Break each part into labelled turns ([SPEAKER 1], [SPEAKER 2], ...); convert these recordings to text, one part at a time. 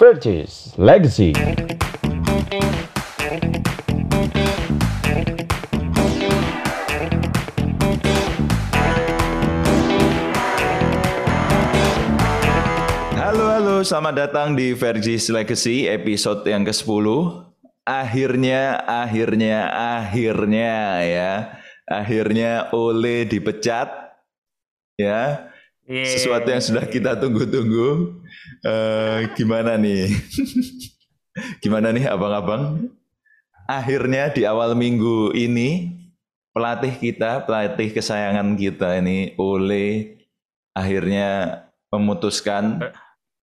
[SPEAKER 1] Purchase Legacy.
[SPEAKER 2] Halo halo, selamat datang di Vergis Legacy episode yang ke-10. Akhirnya, akhirnya, akhirnya ya. Akhirnya Ole dipecat. Ya. Sesuatu yang sudah kita tunggu-tunggu. Eh, gimana nih? gimana nih abang-abang? Akhirnya di awal minggu ini pelatih kita, pelatih kesayangan kita ini Ole akhirnya memutuskan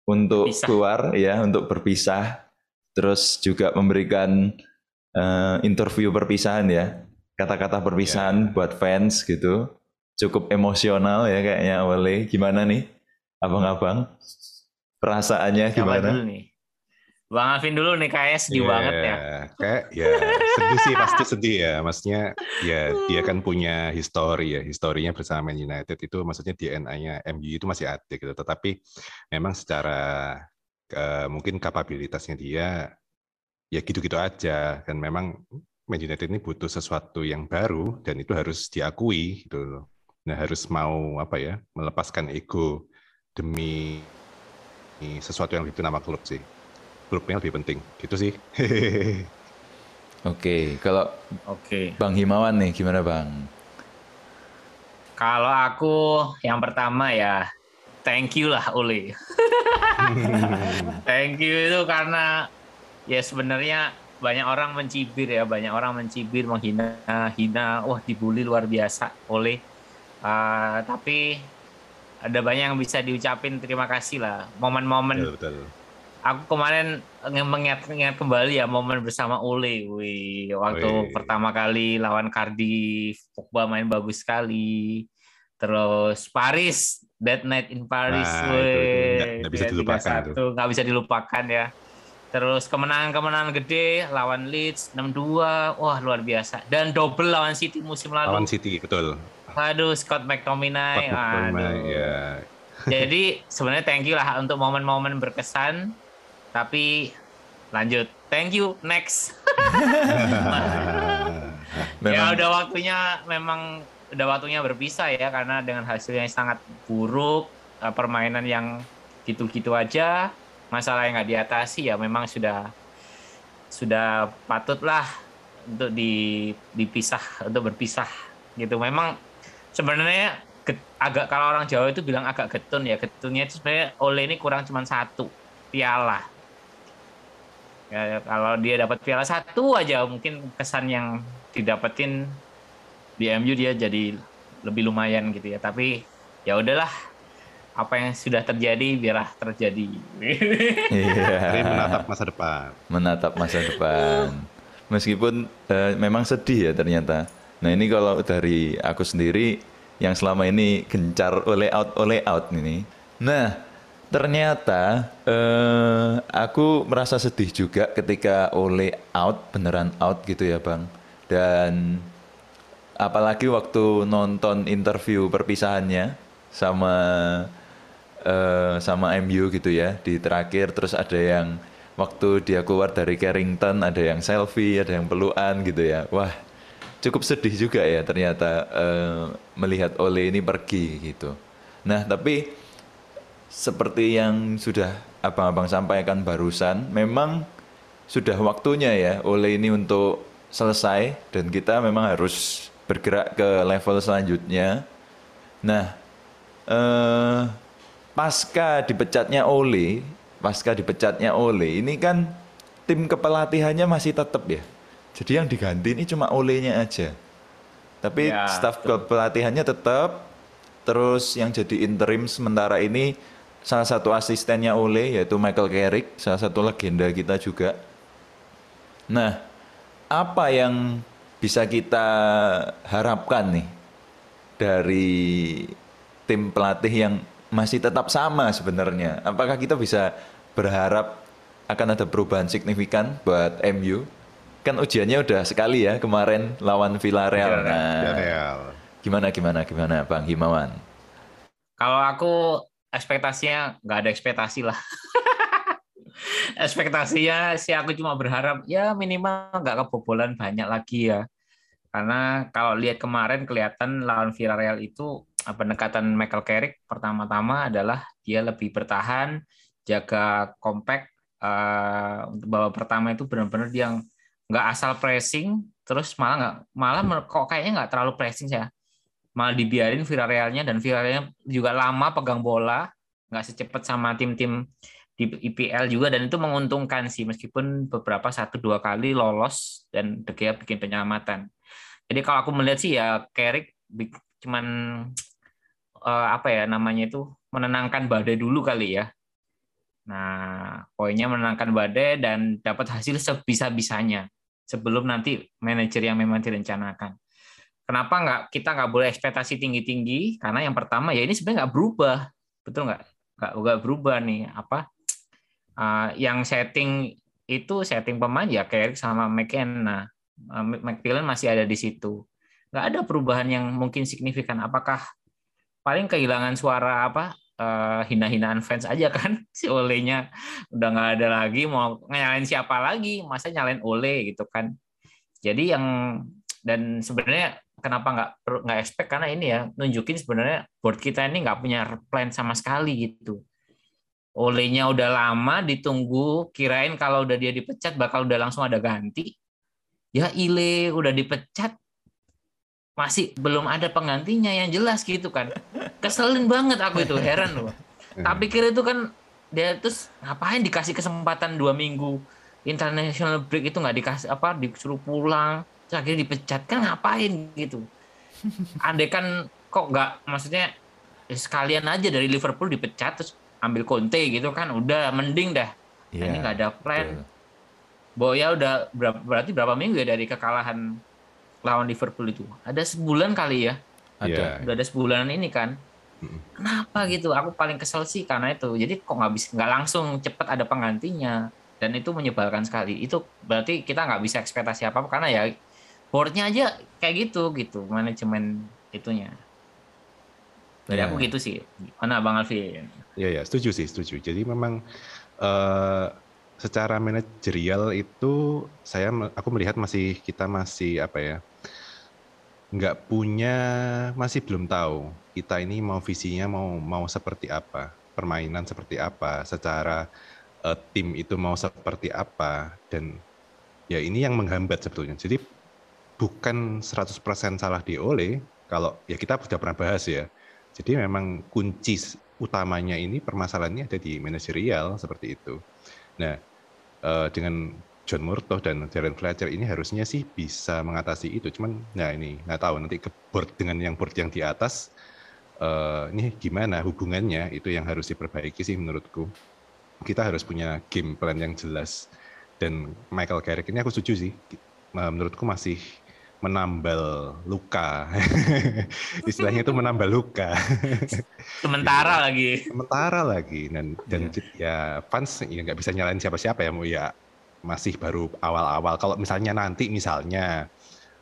[SPEAKER 2] untuk
[SPEAKER 3] Berpisah.
[SPEAKER 2] keluar ya untuk berpisah terus juga memberikan eh, interview perpisahan ya kata-kata perpisahan buat fans gitu cukup emosional ya kayaknya Ole gimana nih abang-abang perasaannya
[SPEAKER 3] Siapa
[SPEAKER 2] gimana
[SPEAKER 3] dulu nih? Bang Alvin dulu nih kayaknya sedih
[SPEAKER 4] Iya,
[SPEAKER 3] banget ya.
[SPEAKER 4] Kayak ya sedih sih pasti sedih ya. Maksudnya ya dia kan punya histori ya. Historinya bersama Man United itu maksudnya DNA-nya MU itu masih ada gitu. Tetapi memang secara eh, mungkin kapabilitasnya dia ya gitu-gitu aja. Dan memang Man United ini butuh sesuatu yang baru dan itu harus diakui gitu loh. Nah harus mau apa ya melepaskan ego demi sesuatu yang itu nama klub sih. Klubnya lebih penting gitu sih.
[SPEAKER 2] oke kalau
[SPEAKER 3] Oke.
[SPEAKER 2] Bang Himawan nih gimana Bang
[SPEAKER 3] Kalau aku yang pertama ya thank you lah Uli. thank you itu karena ya sebenarnya banyak orang mencibir ya, banyak orang mencibir, menghina, hina, wah dibully luar biasa oleh. tapi ada banyak yang bisa diucapin terima kasih lah. Momen-momen aku kemarin mengingat-ingat kembali ya momen bersama Ole, wih waktu pertama kali lawan Cardiff, Pogba main bagus sekali. Terus Paris, That Night in Paris,
[SPEAKER 4] Nah,
[SPEAKER 3] wih,
[SPEAKER 4] nggak- bisa dilupakan
[SPEAKER 3] nggak bisa dilupakan ya. Terus kemenangan-kemenangan gede lawan Leeds 6-2, wah luar biasa. Dan double lawan City musim lalu.
[SPEAKER 4] Lawan City betul.
[SPEAKER 3] Aduh, Scott McTominay.
[SPEAKER 4] Scott McTominay,
[SPEAKER 3] Aduh.
[SPEAKER 4] ya.
[SPEAKER 3] Jadi sebenarnya thank you lah untuk momen-momen berkesan. Tapi lanjut. Thank you. Next. ya
[SPEAKER 2] Memang-
[SPEAKER 3] udah waktunya memang udah waktunya berpisah ya karena dengan hasil yang sangat buruk, eh, permainan yang gitu-gitu aja, masalah yang nggak diatasi ya memang sudah sudah patutlah untuk di dipisah untuk berpisah gitu. Memang sebenarnya agak kalau orang Jawa itu bilang agak getun ya getunnya itu sebenarnya Ole ini kurang cuma satu piala ya, kalau dia dapat piala satu aja mungkin kesan yang didapetin di MU dia jadi lebih lumayan gitu ya tapi ya udahlah apa yang sudah terjadi biarlah terjadi
[SPEAKER 2] iya
[SPEAKER 4] Jadi menatap masa depan.
[SPEAKER 2] menatap masa depan. Meskipun eh, memang sedih ya ternyata. Nah ini kalau dari aku sendiri yang selama ini gencar oleh out oleh out ini. Nah ternyata eh, aku merasa sedih juga ketika oleh out beneran out gitu ya bang. Dan apalagi waktu nonton interview perpisahannya sama eh, sama MU gitu ya di terakhir terus ada yang waktu dia keluar dari Carrington ada yang selfie ada yang pelukan gitu ya wah cukup sedih juga ya ternyata eh, melihat Ole ini pergi gitu nah tapi seperti yang sudah abang-abang sampaikan barusan memang sudah waktunya ya Ole ini untuk selesai dan kita memang harus bergerak ke level selanjutnya nah eh pasca dipecatnya Ole, pasca dipecatnya Ole, ini kan tim kepelatihannya masih tetap ya. Jadi yang diganti ini cuma Olenya aja. Tapi
[SPEAKER 3] Ya,
[SPEAKER 2] staf kepelatihannya tetap. Terus yang jadi interim sementara ini salah satu asistennya Ole yaitu Michael Carrick, salah satu legenda kita juga. Nah, apa yang bisa kita harapkan nih dari tim pelatih yang masih tetap sama sebenarnya? Apakah kita bisa berharap akan ada perubahan signifikan buat MU? Kan ujiannya udah sekali ya kemarin lawan Villarreal.
[SPEAKER 3] Villarreal,
[SPEAKER 2] Nah,
[SPEAKER 4] Villarreal.
[SPEAKER 2] gimana gimana gimana Bang Himawan?
[SPEAKER 3] Kalau aku ekspektasinya nggak ada ekspektasi lah. ekspektasinya sih aku cuma berharap ya minimal nggak kebobolan banyak lagi ya. Karena kalau lihat kemarin kelihatan lawan Villarreal itu pendekatan Michael Carrick pertama-tama adalah dia lebih bertahan, jaga compact. Uh, untuk babak pertama itu benar-benar dia nggak asal pressing, terus malah nggak malah kok kayaknya nggak terlalu pressing ya. Malah dibiarin Villarrealnya dan Villarrealnya juga lama pegang bola, nggak secepat sama tim-tim di IPL juga dan itu menguntungkan sih meskipun beberapa satu dua kali lolos dan De bikin penyelamatan. Jadi kalau aku melihat sih ya Carrick cuman uh, apa ya namanya itu menenangkan badai dulu kali ya. Nah, poinnya menenangkan badai dan dapat hasil sebisa-bisanya sebelum nanti manajer yang memang direncanakan. Kenapa nggak kita nggak boleh ekspektasi tinggi-tinggi? Karena yang pertama ya ini sebenarnya nggak berubah, betul nggak? Nggak nggak berubah nih apa? Uh, yang setting itu setting pemain ya Carrick sama McKenna. Uh, McPillen masih ada di situ. Nggak ada perubahan yang mungkin signifikan. Apakah paling kehilangan suara apa uh, hina-hinaan fans aja kan. Si Olenya udah nggak ada lagi mau nyalain siapa lagi? Masa nyalain Ole gitu kan? Jadi yang dan sebenarnya kenapa nggak nggak expect? Karena ini ya nunjukin sebenarnya board kita ini nggak punya plan sama sekali gitu. Olenya udah lama ditunggu kirain kalau udah dia dipecat bakal udah langsung ada ganti. Ya Ile udah dipecat masih belum ada penggantinya yang jelas gitu kan keselin banget aku itu heran loh. Tapi kira itu kan dia terus ngapain dikasih kesempatan dua minggu? International break itu nggak dikasih apa disuruh pulang terus akhirnya dipecat. Kan ngapain gitu? Andai kan kok nggak maksudnya ya sekalian aja dari Liverpool dipecat terus ambil Conte gitu kan udah mending dah. Yeah, ini nggak ada plan. Boya udah berapa, berarti berapa minggu ya dari kekalahan lawan Liverpool itu? Ada sebulan kali ya? Ada yeah. udah ada sebulan ini kan kenapa gitu? Aku paling kesel sih karena itu. Jadi kok nggak bisa nggak langsung cepet ada penggantinya. Dan itu menyebalkan sekali. Itu berarti kita nggak bisa ekspektasi apa apa karena ya boardnya aja kayak gitu gitu. Manajemen itunya. Dari yeah. aku gitu sih. Mana bang Alvin
[SPEAKER 4] ya ya setuju sih setuju. Jadi memang uh, secara manajerial itu saya aku melihat masih kita masih apa ya nggak punya masih belum tahu kita ini mau visinya mau mau seperti apa permainan seperti apa secara uh, tim itu mau seperti apa dan ya ini yang menghambat sebetulnya. Jadi bukan 100% salah di Ole kalau ya kita sudah pernah bahas ya. Jadi memang kunci utamanya ini permasalahannya ada di manajerial seperti itu. Nah uh, dengan John Murtoh dan Darren Fletcher ini harusnya sih bisa mengatasi itu. Cuman nah ini nggak tahu nanti ke board dengan yang board yang di atas uh, ini gimana hubungannya itu yang harus diperbaiki sih menurutku. Kita harus punya game plan yang jelas dan Michael Carrick ini aku setuju sih. Menurutku masih menambal luka. Istilahnya itu menambal luka.
[SPEAKER 3] Sementara gitu. lagi.
[SPEAKER 4] Sementara lagi dan dan yeah. ya fans ya nggak bisa nyalain siapa-siapa ya mau ya masih baru awal-awal. Kalau misalnya nanti misalnya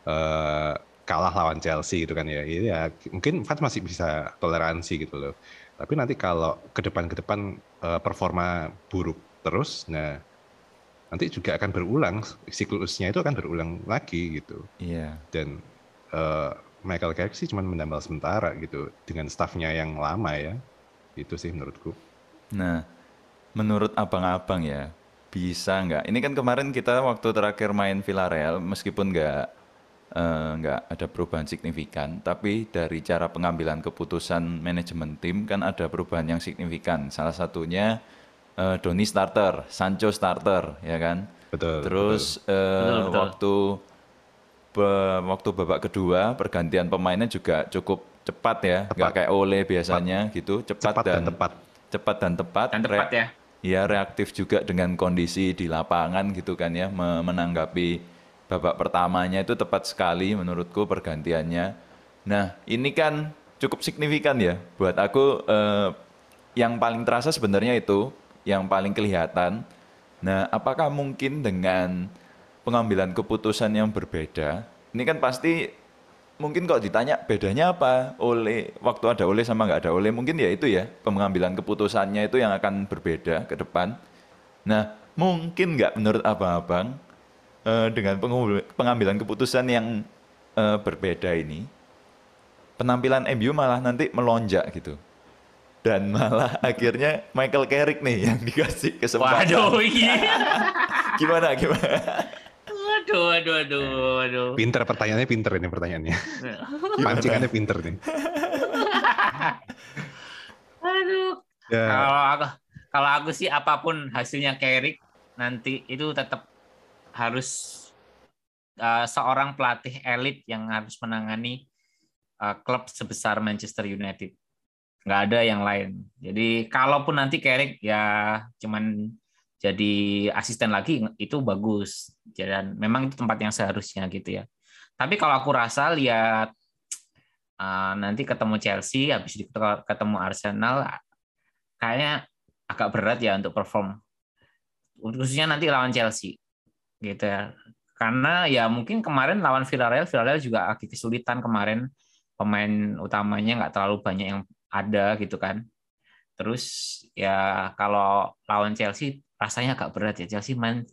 [SPEAKER 4] uh, kalah lawan Chelsea gitu kan ya, ya mungkin fans masih bisa toleransi gitu loh. Tapi nanti kalau ke depan ke depan uh, performa buruk terus, nah nanti juga akan berulang siklusnya itu akan berulang lagi gitu.
[SPEAKER 2] Iya. Yeah.
[SPEAKER 4] Dan uh, Michael Carrick sih cuma menambal sementara gitu dengan staffnya yang lama ya. Itu sih menurutku.
[SPEAKER 2] Nah, menurut abang-abang ya, bisa nggak? Ini kan kemarin kita waktu terakhir main Villarreal, meskipun nggak uh, nggak ada perubahan signifikan, tapi dari cara pengambilan keputusan manajemen tim kan ada perubahan yang signifikan. Salah satunya uh, Doni starter, Sancho starter, ya kan?
[SPEAKER 4] Betul.
[SPEAKER 2] Terus betul. Uh, betul, betul. waktu be, waktu babak kedua pergantian pemainnya juga cukup cepat ya, nggak kayak Ole biasanya cepat. gitu, cepat, cepat dan, dan tepat. Cepat dan tepat.
[SPEAKER 3] Dan tepat ya
[SPEAKER 2] ya reaktif juga dengan kondisi di lapangan gitu kan ya menanggapi babak pertamanya itu tepat sekali menurutku pergantiannya. Nah ini kan cukup signifikan ya buat aku eh, yang paling terasa sebenarnya itu yang paling kelihatan. Nah apakah mungkin dengan pengambilan keputusan yang berbeda ini kan pasti mungkin kalau ditanya bedanya apa oleh waktu ada oleh sama nggak ada oleh mungkin ya itu ya pengambilan keputusannya itu yang akan berbeda ke depan. Nah mungkin nggak menurut abang-abang eh, dengan pengambilan keputusan yang eh, berbeda ini, penampilan MU malah nanti melonjak gitu. Dan malah akhirnya Michael Carrick nih yang dikasih kesempatan.
[SPEAKER 3] Waduh, iya.
[SPEAKER 2] Gimana gimana?
[SPEAKER 3] Waduh, waduh, waduh, waduh.
[SPEAKER 4] Pinter pertanyaannya pinter ini pertanyaannya. Pancingannya pinter nih.
[SPEAKER 3] Aduh.
[SPEAKER 4] Ya,
[SPEAKER 3] Kalau aku, kalau aku sih apa pun hasilnya Carrick nanti itu tetap harus uh, seorang pelatih elit yang harus menangani uh, klub sebesar Manchester United. Nggak ada yang lain. Jadi kalaupun nanti Carrick ya cuman jadi asisten lagi itu bagus. Dan memang itu tempat yang seharusnya gitu ya. Tapi kalau aku rasa lihat uh, nanti ketemu Chelsea, habis itu ketemu Arsenal, kayaknya agak berat ya untuk perform. Khususnya nanti lawan Chelsea. Gitu ya. Karena ya mungkin kemarin lawan Villarreal, Villarreal juga agak kesulitan kemarin pemain utamanya nggak terlalu banyak yang ada gitu kan. Terus ya kalau lawan Chelsea rasanya agak berat ya. Chelsea main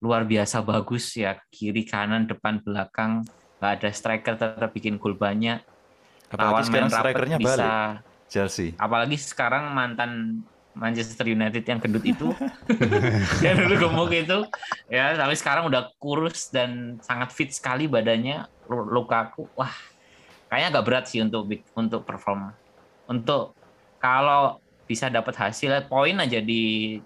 [SPEAKER 3] luar biasa bagus ya kiri kanan depan belakang. Nggak ada striker tetap bikin gol banyak.
[SPEAKER 2] Apalagi sekarang
[SPEAKER 3] main
[SPEAKER 2] strikernya
[SPEAKER 3] bisa
[SPEAKER 2] balik Chelsea.
[SPEAKER 3] apalagi sekarang mantan Manchester United yang gendut itu. Yang dulu gemuk itu. Ya tapi sekarang udah kurus dan sangat fit sekali badannya. Lu- Lukaku wah kayaknya agak berat sih untuk untuk perform. Untuk kalau bisa dapat hasil poin aja di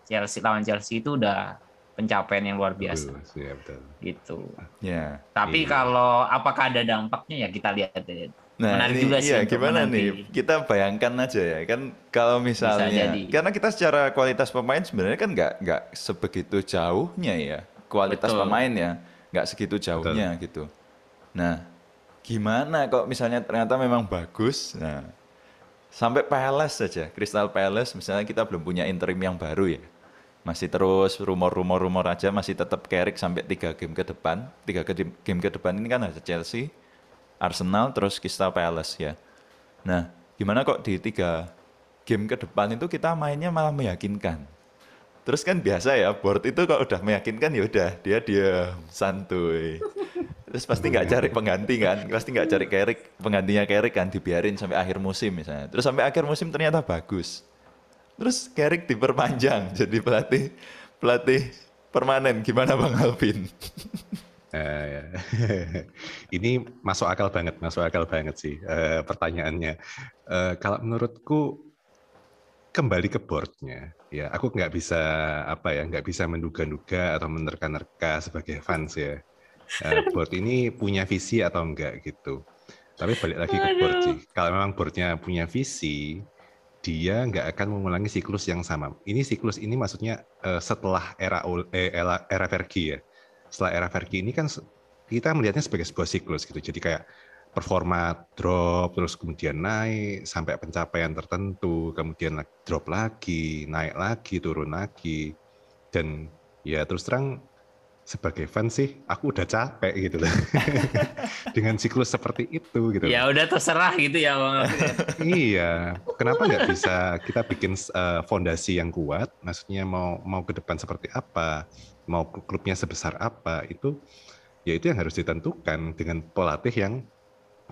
[SPEAKER 3] Chelsea lawan Chelsea itu udah pencapaian yang luar biasa
[SPEAKER 4] bagus, ya betul.
[SPEAKER 3] gitu
[SPEAKER 2] Ya.
[SPEAKER 3] tapi
[SPEAKER 4] Iya.
[SPEAKER 3] kalau apakah ada dampaknya ya kita lihat deh
[SPEAKER 2] Nah,
[SPEAKER 3] Menarik
[SPEAKER 2] ini,
[SPEAKER 3] juga sih
[SPEAKER 2] iya, gimana
[SPEAKER 3] menanti.
[SPEAKER 2] nih? Kita bayangkan aja ya, kan kalau misalnya,
[SPEAKER 3] jadi.
[SPEAKER 2] karena kita secara kualitas pemain sebenarnya kan nggak nggak sebegitu jauhnya ya, kualitas
[SPEAKER 3] Betul.
[SPEAKER 2] pemain ya, nggak segitu jauhnya gitu. Nah, gimana kok misalnya ternyata memang bagus, nah sampai Palace saja, Crystal Palace misalnya kita belum punya interim yang baru ya, masih terus rumor-rumor-rumor aja, masih tetap Carrick sampai tiga game ke depan, tiga game ke depan ini kan ada Chelsea, Arsenal terus Crystal Palace ya. Nah, gimana kok di tiga game ke depan itu kita mainnya malah meyakinkan. Terus kan biasa ya, board itu kok udah meyakinkan ya udah dia dia santuy. Terus pasti nggak cari pengganti kan, pasti nggak cari Carrick, penggantinya Carrick kan dibiarin sampai akhir musim misalnya. Terus sampai akhir musim ternyata bagus. Terus Carrick diperpanjang jadi pelatih pelatih permanen gimana Bang Alvin?
[SPEAKER 4] Eh, ya. Ini masuk akal banget, masuk akal banget sih eh, pertanyaannya. Eh, kalau menurutku kembali ke boardnya, ya aku nggak bisa apa ya, nggak bisa menduga-duga atau menerka-nerka sebagai fans ya. Eh, board ini punya visi atau enggak gitu. Tapi balik lagi ke board sih. Kalau memang boardnya punya visi, dia nggak akan mengulangi siklus yang sama. Ini siklus ini maksudnya eh, setelah era eh, era, era Fergie ya. Setelah era Fergie ini kan kita melihatnya sebagai sebuah siklus gitu. Jadi kayak performa drop terus kemudian naik sampai pencapaian tertentu, kemudian drop lagi, naik lagi, turun lagi. Dan ya terus terang sebagai fans sih aku udah capek gitu loh. Dengan siklus seperti itu gitu.
[SPEAKER 3] ya udah terserah gitu ya bang
[SPEAKER 4] Iya, kenapa nggak bisa kita bikin eh, fondasi yang kuat? Maksudnya mau mau ke depan seperti apa, mau klubnya sebesar apa itu, ya itu yang harus ditentukan dengan pelatih yang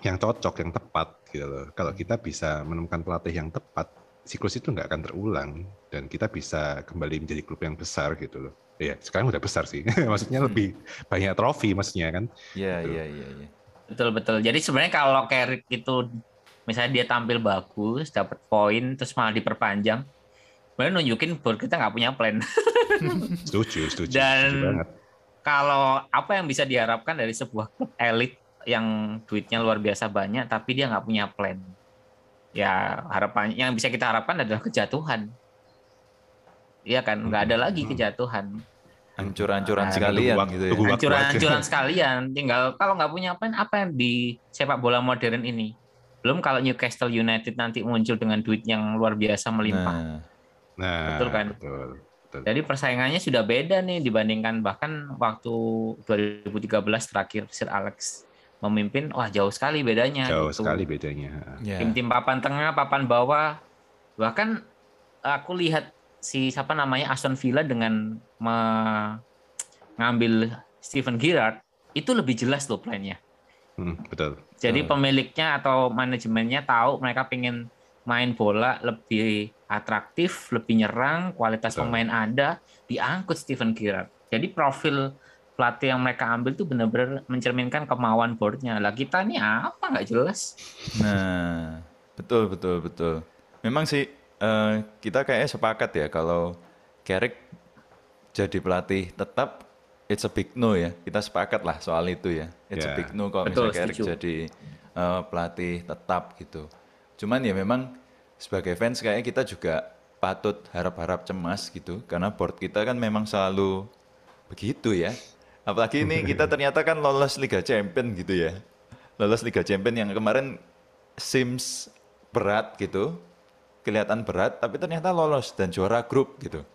[SPEAKER 4] yang cocok, yang tepat gitu loh. Kalau kita bisa menemukan pelatih yang tepat, siklus itu nggak akan terulang dan kita bisa kembali menjadi klub yang besar gitu loh. Iya, sekarang udah besar sih. maksudnya lebih banyak trofi maksudnya kan.
[SPEAKER 2] Iya,
[SPEAKER 4] Betul.
[SPEAKER 2] iya, iya, iya.
[SPEAKER 3] betul betul jadi sebenarnya kalau Carrick itu misalnya dia tampil bagus dapat poin terus malah diperpanjang sebenarnya nunjukin bahwa kita nggak punya plan
[SPEAKER 4] Setuju, setuju,
[SPEAKER 3] Dan-
[SPEAKER 4] setuju banget.
[SPEAKER 3] kalau apa yang bisa diharapkan dari sebuah klub elit yang duitnya luar biasa banyak tapi dia nggak punya plan ya harapannya yang bisa kita harapkan adalah kejatuhan Iya kan nggak ada lagi kejatuhan
[SPEAKER 2] Hancur-hancuran
[SPEAKER 3] Nah,
[SPEAKER 2] sekalian
[SPEAKER 4] wak-
[SPEAKER 2] gitu ya.
[SPEAKER 4] aja.
[SPEAKER 3] sekalian. Tinggal kalau nggak punya plan, apa yang di sepak bola modern ini? Belum kalau Newcastle United nanti muncul dengan duit yang luar biasa melimpah.
[SPEAKER 2] Nah,
[SPEAKER 4] Nah,
[SPEAKER 3] Betul kan?
[SPEAKER 4] Betul. betul.
[SPEAKER 3] Jadi persaingannya sudah beda nih dibandingkan bahkan waktu 2013 terakhir Sir Alex memimpin, wah jauh sekali bedanya.
[SPEAKER 4] Jauh
[SPEAKER 3] gitu.
[SPEAKER 4] sekali bedanya.
[SPEAKER 2] ya.
[SPEAKER 3] Tim-tim papan tengah, papan bawah, bahkan aku lihat si siapa namanya Aston Villa dengan mengambil Steven Gerrard itu lebih jelas loh plannya.
[SPEAKER 4] Hmm, betul.
[SPEAKER 3] Jadi
[SPEAKER 2] Betul.
[SPEAKER 3] pemiliknya atau manajemennya tahu mereka pengen main bola lebih atraktif, lebih nyerang, kualitas
[SPEAKER 4] Betul.
[SPEAKER 3] pemain ada, diangkut Steven Gerrard. Jadi profil pelatih yang mereka ambil tuh benar-benar mencerminkan kemauan boardnya. Lah kita ini apa nggak jelas?
[SPEAKER 2] Nah, betul betul betul. Memang sih eh, kita kayaknya sepakat ya kalau Carrick jadi pelatih tetap it's a big no ya. Kita sepakat lah soal itu ya. It's a
[SPEAKER 4] Ya.
[SPEAKER 2] big no kalau
[SPEAKER 3] Betul,
[SPEAKER 2] misalnya jadi eh, pelatih tetap gitu. Cuman ya memang sebagai fans kayaknya kita juga patut harap-harap cemas gitu karena board kita kan memang selalu begitu ya. Apalagi ini kita ternyata kan lolos Liga Champion gitu ya. Lolos Liga Champion yang kemarin Sims berat gitu. Kelihatan berat tapi ternyata lolos dan juara grup gitu.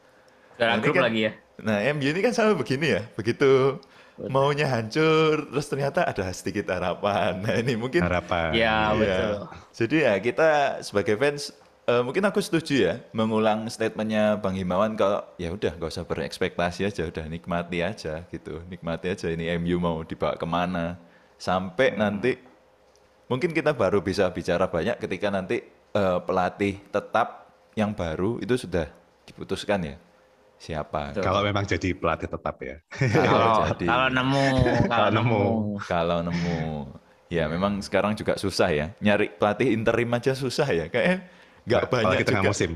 [SPEAKER 3] Dalam
[SPEAKER 2] Nah,
[SPEAKER 3] grup
[SPEAKER 2] kan-
[SPEAKER 3] lagi ya.
[SPEAKER 2] Nah, MU ini kan selalu begini ya. Begitu maunya hancur terus ternyata ada sedikit harapan. Nah, ini mungkin
[SPEAKER 4] Harapan.
[SPEAKER 3] Ya,
[SPEAKER 2] Iya.
[SPEAKER 3] betul.
[SPEAKER 2] Jadi ya kita sebagai fans eh, mungkin aku setuju ya mengulang statementnya Bang Himawan kalau ya udah nggak usah berekspektasi aja, udah nikmati aja gitu, nikmati aja ini MU mau dibawa ke mana sampai nanti mungkin kita baru bisa bicara banyak ketika nanti eh, pelatih tetap yang baru itu sudah diputuskan ya siapa
[SPEAKER 3] Betul.
[SPEAKER 4] Kalau memang jadi pelatih tetap ya.
[SPEAKER 3] Kalau
[SPEAKER 2] jadi.
[SPEAKER 3] kalau nemu, kalau
[SPEAKER 4] Kalau
[SPEAKER 3] nemu.
[SPEAKER 4] nemu.
[SPEAKER 2] kalau nemu ya memang sekarang juga susah ya nyari pelatih interim aja susah ya kayak nggak banyak juga
[SPEAKER 4] musim.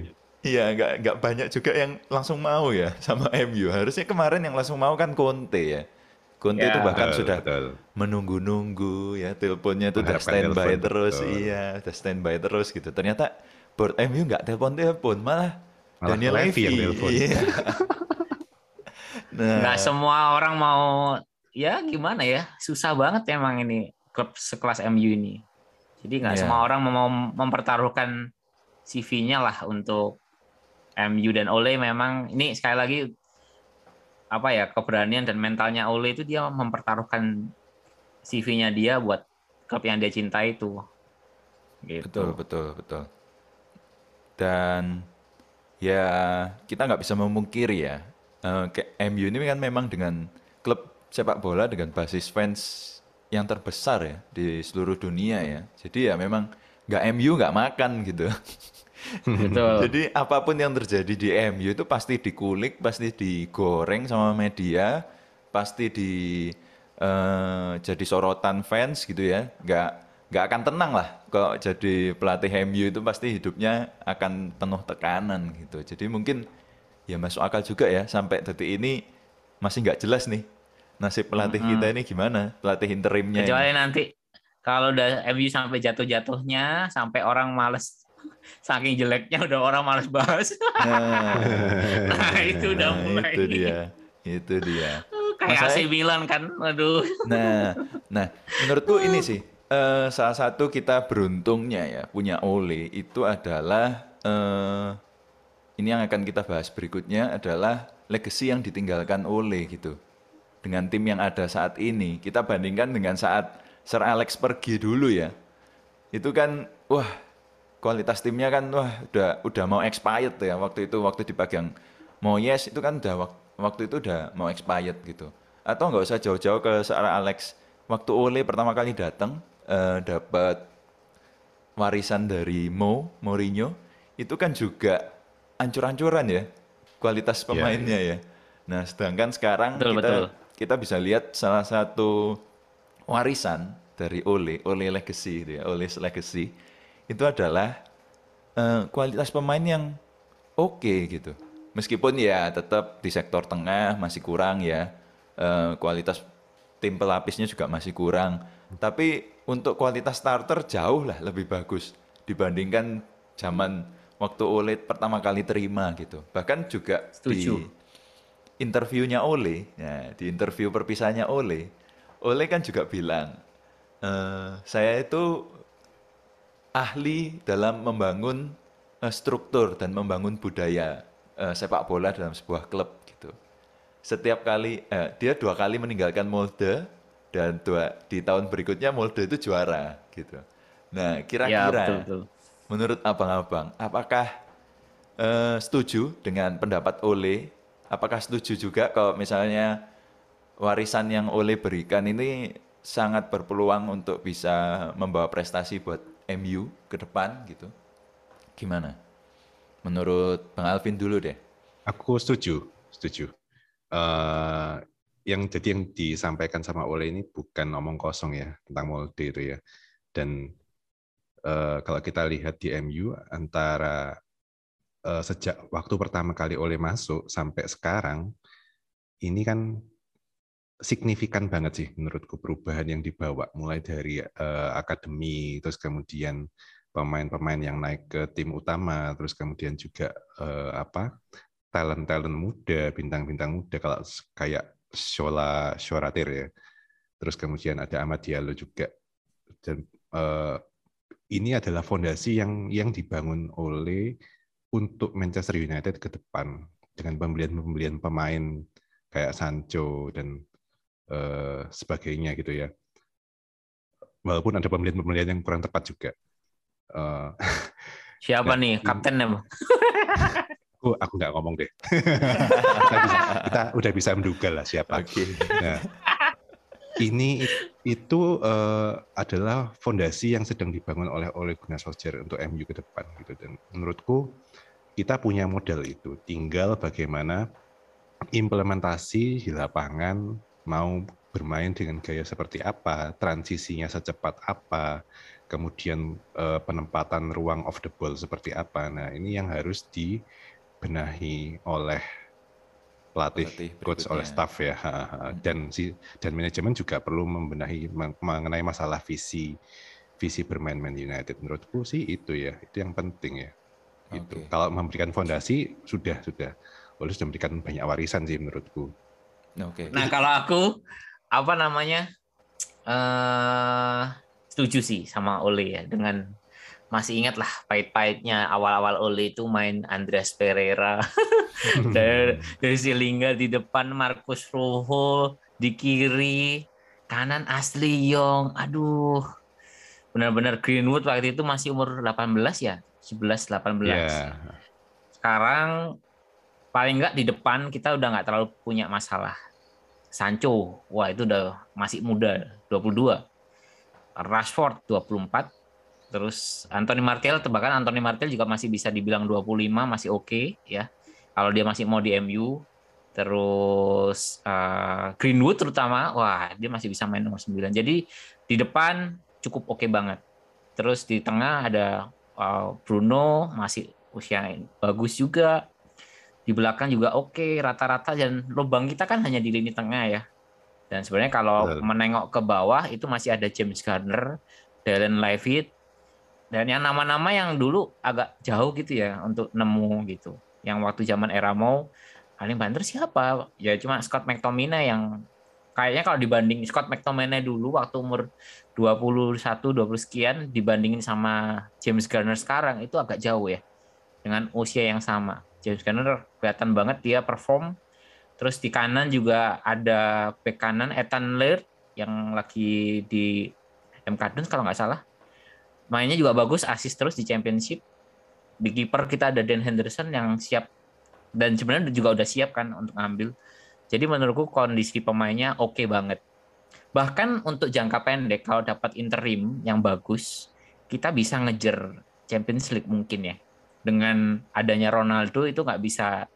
[SPEAKER 2] iya nggak nggak banyak juga yang langsung mau ya sama MU harusnya kemarin yang langsung mau kan Conte ya Conte
[SPEAKER 3] Ya.
[SPEAKER 2] itu bahkan
[SPEAKER 4] Betul,
[SPEAKER 2] sudah menunggu-nunggu ya teleponnya itu udah standby terus
[SPEAKER 4] betul.
[SPEAKER 2] iya udah standby terus gitu ternyata board MU nggak telepon telepon malah,
[SPEAKER 4] Malah
[SPEAKER 2] Daniel
[SPEAKER 4] Levy
[SPEAKER 2] Levy
[SPEAKER 4] yang telepon.
[SPEAKER 2] iya nah
[SPEAKER 3] Nggak semua orang mau ya gimana ya susah banget emang ini klub sekelas MU ini. Jadi nggak
[SPEAKER 2] Iya.
[SPEAKER 3] semua orang mau mempertaruhkan CV-nya lah untuk MU dan Ole memang ini sekali lagi apa ya keberanian dan mentalnya Ole itu dia mempertaruhkan CV-nya dia buat klub yang dia cintai itu. Gitu.
[SPEAKER 2] Betul, betul, betul. Dan ya kita nggak bisa memungkiri ya, eh, kayak MU ini kan memang dengan klub sepak bola dengan basis fans yang terbesar ya di seluruh dunia ya. Jadi ya memang nggak MU nggak makan gitu.
[SPEAKER 3] Betul.
[SPEAKER 2] Jadi apa pun yang terjadi di MU itu pasti dikulik, pasti digoreng sama media, pasti di eh, jadi sorotan fans gitu ya. Nggak nggak akan tenang lah kalau jadi pelatih MU itu pasti hidupnya akan penuh tekanan gitu. Jadi mungkin ya masuk akal juga ya sampai detik ini masih nggak jelas nih nasib pelatih kita ini gimana, pelatih interimnya. ini.
[SPEAKER 3] Kecuali nanti kalau udah MU sampai jatuh-jatuhnya, sampai orang males saking jeleknya udah orang males bahas.
[SPEAKER 2] Nah,
[SPEAKER 3] Nah, itu udah
[SPEAKER 2] nah,
[SPEAKER 3] mulai.
[SPEAKER 2] Itu dia, itu dia.
[SPEAKER 3] Kayak AC Milan kan, aduh.
[SPEAKER 2] Nah, nah, menurutku ini sih eh, salah satu kita beruntungnya ya punya Ole itu adalah eh, ini yang akan kita bahas berikutnya adalah legacy yang ditinggalkan Ole gitu. Dengan tim yang ada saat ini, kita bandingkan dengan saat Sir Alex pergi dulu ya. Itu kan wah, kualitas timnya kan wah udah udah mau expired ya waktu itu waktu dipegang Moyes itu kan udah wak- waktu itu udah mau expired gitu. Atau nggak usah jauh-jauh ke Sir Alex. Waktu Ole pertama kali datang eh, dapat warisan dari Mo, Mourinho, itu kan juga ancur-ancuran ya kualitas pemainnya ya. Nah, sedangkan sekarang
[SPEAKER 3] Betul,
[SPEAKER 2] kita
[SPEAKER 3] betul.
[SPEAKER 2] kita bisa lihat salah satu warisan dari Ole, Ole Legacy, gitu ya, Ole's Legacy itu adalah eh, kualitas pemain yang oke gitu. Meskipun ya tetap di sektor tengah masih kurang ya, eh, kualitas tim pelapisnya juga masih kurang. Tapi untuk kualitas starter jauh lah lebih bagus dibandingkan zaman waktu Ole pertama kali terima gitu. Bahkan juga
[SPEAKER 3] Setuju.
[SPEAKER 2] di interviewnya Ole, ya, di interview perpisahannya Ole, Ole kan juga bilang, "Eh, saya itu ahli dalam membangun eh, struktur dan membangun budaya eh, sepak bola dalam sebuah klub gitu. Setiap kali eh, dia dua kali meninggalkan Molde dan dua di tahun berikutnya Molde itu juara gitu. Nah
[SPEAKER 3] Ya,
[SPEAKER 2] kira-kira
[SPEAKER 3] betul, betul.
[SPEAKER 2] menurut abang-abang apakah eh, setuju dengan pendapat Ole? Apakah setuju juga kalau misalnya warisan yang Ole berikan ini sangat berpeluang untuk bisa membawa prestasi buat MU ke depan gitu? Gimana? Menurut Bang Alvin dulu deh.
[SPEAKER 4] Aku setuju, setuju. Uh, yang jadi yang disampaikan sama Ole ini bukan omong kosong ya tentang itu ya. Dan uh, kalau kita lihat di MU antara uh, sejak waktu pertama kali Ole masuk sampai sekarang ini kan signifikan banget sih menurutku perubahan yang dibawa mulai dari uh, akademi terus kemudian pemain-pemain yang naik ke tim utama, terus kemudian juga uh, apa talent-talent muda, bintang-bintang muda kalau kayak Shola Shoratir ya. Terus kemudian ada Ahmad Diallo juga. Dan uh, ini adalah fondasi yang yang dibangun oleh untuk Manchester United ke depan dengan pembelian-pembelian pemain kayak Sancho dan uh, sebagainya gitu ya. Walaupun ada pembelian-pembelian yang kurang tepat juga.
[SPEAKER 3] Uh, Siapa nih kaptennya?
[SPEAKER 4] aku aku nggak ngomong deh. kita, bisa, kita udah bisa menduga lah siapa. Okay. Nah, ini itu uh, adalah fondasi yang sedang dibangun oleh oleh Gunnar Solskjaer untuk MU ke depan gitu dan menurutku kita punya modal itu tinggal bagaimana implementasi di lapangan mau bermain dengan gaya seperti apa transisinya secepat apa kemudian uh, penempatan ruang off the ball seperti apa. Nah, ini yang harus dibenahi oleh pelatih, pelatih coach oleh staff ya. Hmm. Dan si dan manajemen juga perlu membenahi mengenai masalah visi visi bermain Man United. Menurutku sih itu ya, itu yang penting ya. Itu. Okay. Kalau memberikan fondasi sudah sudah. Oleh sudah memberikan banyak warisan sih menurutku.
[SPEAKER 3] Oke. Okay. Nah, kalau aku apa namanya? Uh, setuju sih sama Ole ya dengan masih ingat lah pahit-pahitnya. Awal-awal Ole itu main Andreas Pereira. Dari, dari Silinga di depan Marcus Rojo di kiri kanan Asli Young. Aduh. Benar-benar Greenwood waktu itu masih umur 18 ya? 11 18 yeah. sekarang paling nggak di depan kita udah nggak terlalu punya masalah. Sancho wah itu udah masih muda 22 Rashford 24 terus Anthony Martial tebakan Anthony Martial juga masih bisa dibilang 25 masih oke okay, ya. Kalau dia masih mau di MU terus uh, Greenwood terutama wah dia masih bisa main nomor 9 jadi di depan cukup oke okay banget. Terus di tengah ada uh, Bruno masih usia bagus juga. Di belakang juga oke okay, rata-rata dan lubang kita kan hanya di lini tengah ya. Dan sebenarnya kalau Betul. menengok ke bawah itu masih ada James Garner, Dylan Levitt, dan yang nama-nama yang dulu agak jauh gitu ya untuk nemu gitu. Yang waktu zaman era mau paling banter siapa? Ya cuma Scott McTominay yang kayaknya kalau dibanding Scott McTominay dulu waktu umur 21 20 sekian dibandingin sama James Garner sekarang itu agak jauh ya. Dengan usia yang sama. James Garner kelihatan banget dia perform Terus di kanan juga ada bek kanan Ethan Laird yang lagi di MK Duns kalau nggak salah. Mainnya juga bagus, asis terus di championship. Di kiper kita ada Dan Henderson yang siap dan sebenarnya juga udah siap kan untuk ngambil. Jadi menurutku kondisi pemainnya oke okay banget. Bahkan untuk jangka pendek kalau dapat interim yang bagus, kita bisa ngejar Champions League mungkin ya. Dengan adanya Ronaldo itu nggak bisa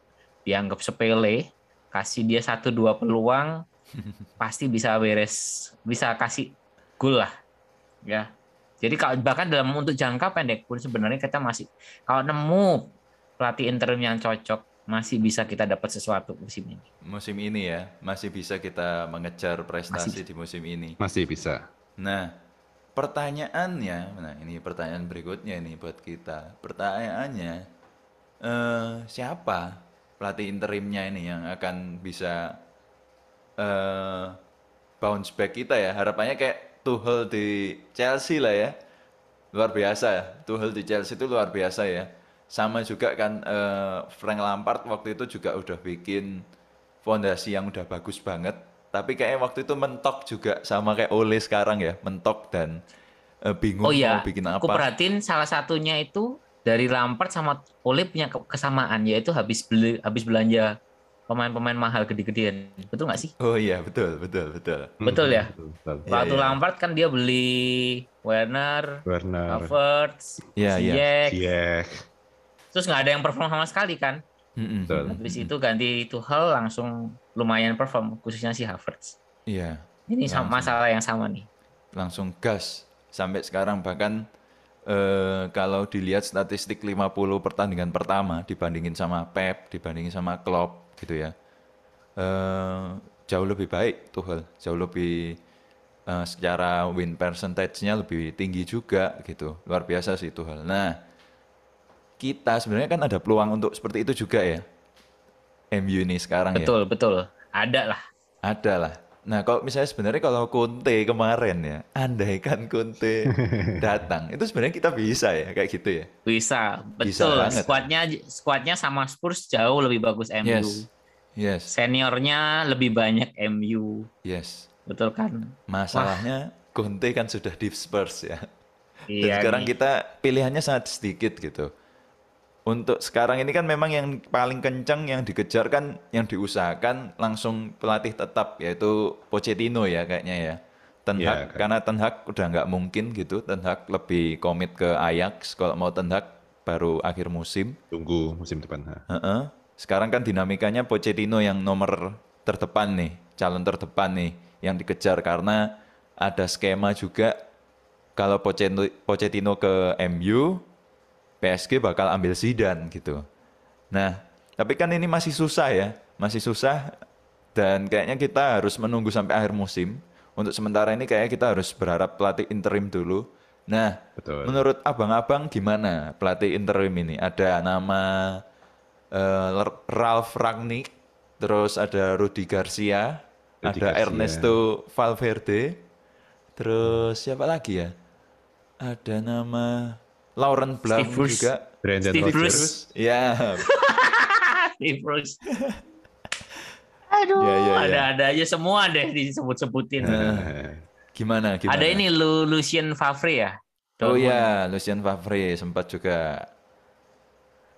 [SPEAKER 3] dianggap sepele kasih dia satu dua peluang pasti bisa beres bisa kasih gol lah ya jadi kalau bahkan dalam untuk jangka pendek pun sebenarnya kita masih kalau nemu pelatih interim yang cocok masih bisa kita dapat sesuatu musim ini.
[SPEAKER 2] Musim ini ya, masih bisa kita mengejar prestasi masih. di musim ini.
[SPEAKER 4] Masih bisa.
[SPEAKER 2] Nah, pertanyaannya, nah ini pertanyaan berikutnya ini buat kita. Pertanyaannya, eh, siapa pelatih interimnya ini yang akan bisa uh, bounce back kita ya. Harapannya kayak Tuchel di Chelsea lah ya. Luar biasa. Tuchel di Chelsea itu luar biasa ya. Sama juga kan uh, Frank Lampard waktu itu juga udah bikin fondasi yang udah bagus banget. Tapi kayaknya waktu itu mentok juga sama kayak Ole sekarang ya, mentok dan uh, bingung
[SPEAKER 3] oh, iya. mau bikin apa. Aku perhatiin salah satunya itu dari Lampard sama Ole punya ke- kesamaan yaitu habis beli habis belanja pemain-pemain mahal gede-gedean. Betul nggak sih?
[SPEAKER 2] Oh iya, betul, betul, betul.
[SPEAKER 3] Betul ya?
[SPEAKER 4] Betul, betul.
[SPEAKER 3] Waktu
[SPEAKER 2] iya.
[SPEAKER 3] Lampard kan dia beli Werner,
[SPEAKER 4] Werner,
[SPEAKER 3] Havertz,
[SPEAKER 2] Iya, iya.
[SPEAKER 3] Ziyech,
[SPEAKER 4] Ziyech,
[SPEAKER 3] terus nggak ada yang perform sama sekali kan?
[SPEAKER 2] Mm-mm.
[SPEAKER 4] betul.
[SPEAKER 3] Habis itu ganti Tuchel langsung lumayan perform, khususnya si Havertz.
[SPEAKER 2] Iya,
[SPEAKER 3] Ini sama
[SPEAKER 2] Langsung.
[SPEAKER 3] masalah yang sama nih.
[SPEAKER 2] langsung gas sampai sekarang bahkan eh, kalau dilihat statistik 50 pertandingan pertama dibandingin sama Pep, dibandingin sama Klopp gitu ya. eh, jauh lebih baik Tuchel, jauh lebih eh, secara win percentage-nya lebih tinggi juga gitu. Luar biasa sih Tuchel. Nah, kita sebenarnya kan ada peluang untuk seperti itu juga ya. MU ini sekarang ya.
[SPEAKER 3] Betul, betul. Ada lah.
[SPEAKER 2] Ada lah. Nah, kalau misalnya sebenarnya kalau Conte kemarin ya, andaikan Conte datang, itu sebenarnya kita bisa ya kayak gitu ya.
[SPEAKER 3] Bisa,
[SPEAKER 2] Bisa
[SPEAKER 3] betul.
[SPEAKER 2] banget.
[SPEAKER 3] Skuadnya skuadnya sama Spurs jauh lebih bagus MU.
[SPEAKER 2] Yes. Yes.
[SPEAKER 3] Seniornya lebih banyak MU.
[SPEAKER 2] Yes.
[SPEAKER 3] Betul kan?
[SPEAKER 2] Masalahnya Conte kan sudah di Spurs ya. Dan
[SPEAKER 3] Iya.
[SPEAKER 2] sekarang
[SPEAKER 3] nih.
[SPEAKER 2] kita pilihannya sangat sedikit gitu. Untuk sekarang ini kan memang yang paling kencang yang dikejar kan yang diusahakan langsung pelatih tetap yaitu Pochettino ya kayaknya ya. Ten
[SPEAKER 4] Iya,
[SPEAKER 2] Hag
[SPEAKER 4] kan.
[SPEAKER 2] karena Ten Hag udah nggak mungkin gitu. Ten Hag lebih komit ke Ajax kalau mau Ten Hag baru akhir musim.
[SPEAKER 4] Tunggu musim depan. ha.
[SPEAKER 2] Heeh. Sekarang kan dinamikanya Pochettino yang nomor terdepan nih, calon terdepan nih yang dikejar karena ada skema juga kalau Pochettino ke MU, PSG bakal ambil Zidane gitu. Nah, tapi kan ini masih susah ya, masih susah dan kayaknya kita harus menunggu sampai akhir musim. Untuk sementara ini kayaknya kita harus berharap pelatih interim dulu. Nah,
[SPEAKER 4] Betul.
[SPEAKER 2] menurut abang-abang gimana pelatih interim ini? Ada nama eh, Ralph Rangnick, terus ada Rudi Garcia,
[SPEAKER 4] Rudi
[SPEAKER 2] ada
[SPEAKER 4] Garcia.
[SPEAKER 2] Ernesto Valverde, terus siapa lagi ya? Ada nama Lauren Blanc
[SPEAKER 3] Steve Bruce.
[SPEAKER 2] juga.
[SPEAKER 4] Brandon
[SPEAKER 3] Steve
[SPEAKER 4] Rodgers.
[SPEAKER 3] Bruce.
[SPEAKER 2] Ya,
[SPEAKER 3] Steve Bruce. Aduh,
[SPEAKER 2] Ya, ya, ya.
[SPEAKER 3] ada-ada aja semua deh disebut-sebutin.
[SPEAKER 4] Eh,
[SPEAKER 2] gimana gimana?
[SPEAKER 3] Ada ini Lu Lucien Favre ya.
[SPEAKER 2] Oh
[SPEAKER 3] Dortmund.
[SPEAKER 2] ya, Lucien Favre sempat juga.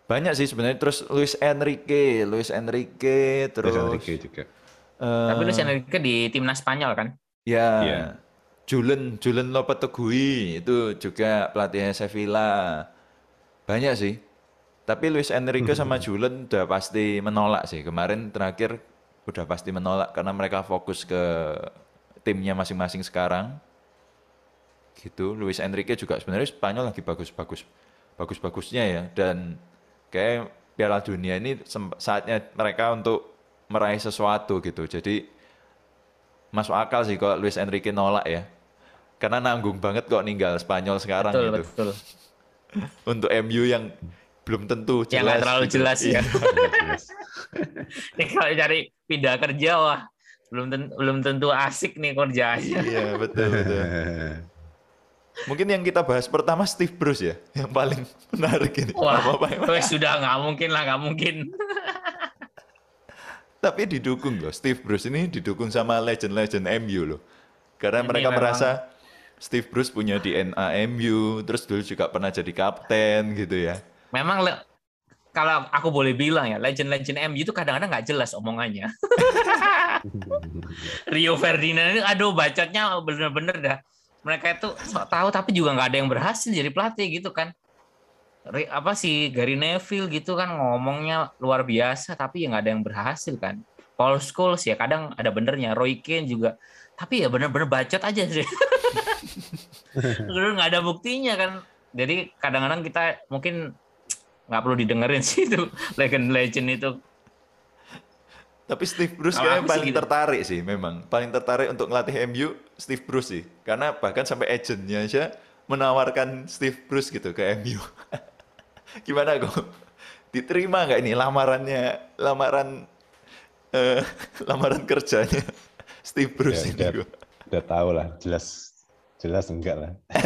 [SPEAKER 2] Banyak sih sebenarnya terus Luis Enrique, Luis Enrique terus
[SPEAKER 4] Luis Enrique juga.
[SPEAKER 2] eh,
[SPEAKER 3] Tapi Lucien Enrique di timnas Spanyol kan?
[SPEAKER 2] Ya,
[SPEAKER 4] Iya.
[SPEAKER 2] Julen, Julen Lopetegui itu juga pelatihnya Sevilla. Banyak sih. Tapi Luis Enrique sama Julen udah pasti menolak sih. Kemarin terakhir udah pasti menolak karena mereka fokus ke timnya masing-masing sekarang. Gitu. Luis Enrique juga sebenarnya Spanyol lagi bagus-bagus bagus-bagusnya ya dan kayak Piala Dunia ini saatnya mereka untuk meraih sesuatu gitu. Jadi masuk akal sih kalau Luis Enrique nolak ya. Karena nanggung banget kok ninggal Spanyol sekarang
[SPEAKER 3] Betul,
[SPEAKER 2] gitu.
[SPEAKER 3] betul.
[SPEAKER 2] Untuk MU yang belum tentu jelas.
[SPEAKER 3] Yang nggak terlalu
[SPEAKER 2] gitu.
[SPEAKER 3] jelas ya.
[SPEAKER 2] Iya.
[SPEAKER 3] Ini kalau cari pindah kerja wah belum tentu, belum tentu asik nih kerjanya.
[SPEAKER 2] Iya, betul betul. Mungkin yang kita bahas pertama Steve Bruce ya, yang paling menarik ini.
[SPEAKER 3] Wah,
[SPEAKER 2] Apa-apa.
[SPEAKER 3] wes sudah nggak mungkin lah, nggak mungkin.
[SPEAKER 2] Tapi didukung loh, Steve Bruce ini didukung sama legend-legend MU loh. Karena
[SPEAKER 3] Ini
[SPEAKER 2] mereka
[SPEAKER 3] memang-
[SPEAKER 2] merasa Steve Bruce punya DNA MU, terus dulu juga pernah jadi kapten gitu ya.
[SPEAKER 3] Memang le- kalau aku boleh bilang ya, legend-legend MU itu kadang-kadang nggak jelas omongannya. Rio Ferdinand ini, aduh bacotnya bener-bener dah. Mereka itu sok tahu tapi juga nggak ada yang berhasil jadi pelatih gitu kan. Apa sih Gary Neville gitu kan ngomongnya luar biasa tapi ya nggak ada yang berhasil kan. Paul Scholes ya kadang ada benernya, Roy Keane juga. Tapi ya bener-bener bacot aja sih. Bener nggak ada buktinya kan. Jadi kadang-kadang kita mungkin nggak perlu didengerin sih itu legend-legend itu.
[SPEAKER 2] Tapi Steve Bruce kayaknya
[SPEAKER 3] sih
[SPEAKER 2] paling
[SPEAKER 3] gitu.
[SPEAKER 2] tertarik sih memang. Paling tertarik untuk ngelatih MU Steve Bruce sih. Karena bahkan sampai agentnya aja menawarkan Steve Bruce gitu ke MU. Gimana kok? Diterima nggak ini lamarannya, lamaran eh, lamaran kerjanya Steve Bruce
[SPEAKER 4] Ya,
[SPEAKER 2] ini?
[SPEAKER 4] udah, udah tahu lah, jelas jelas enggak lah.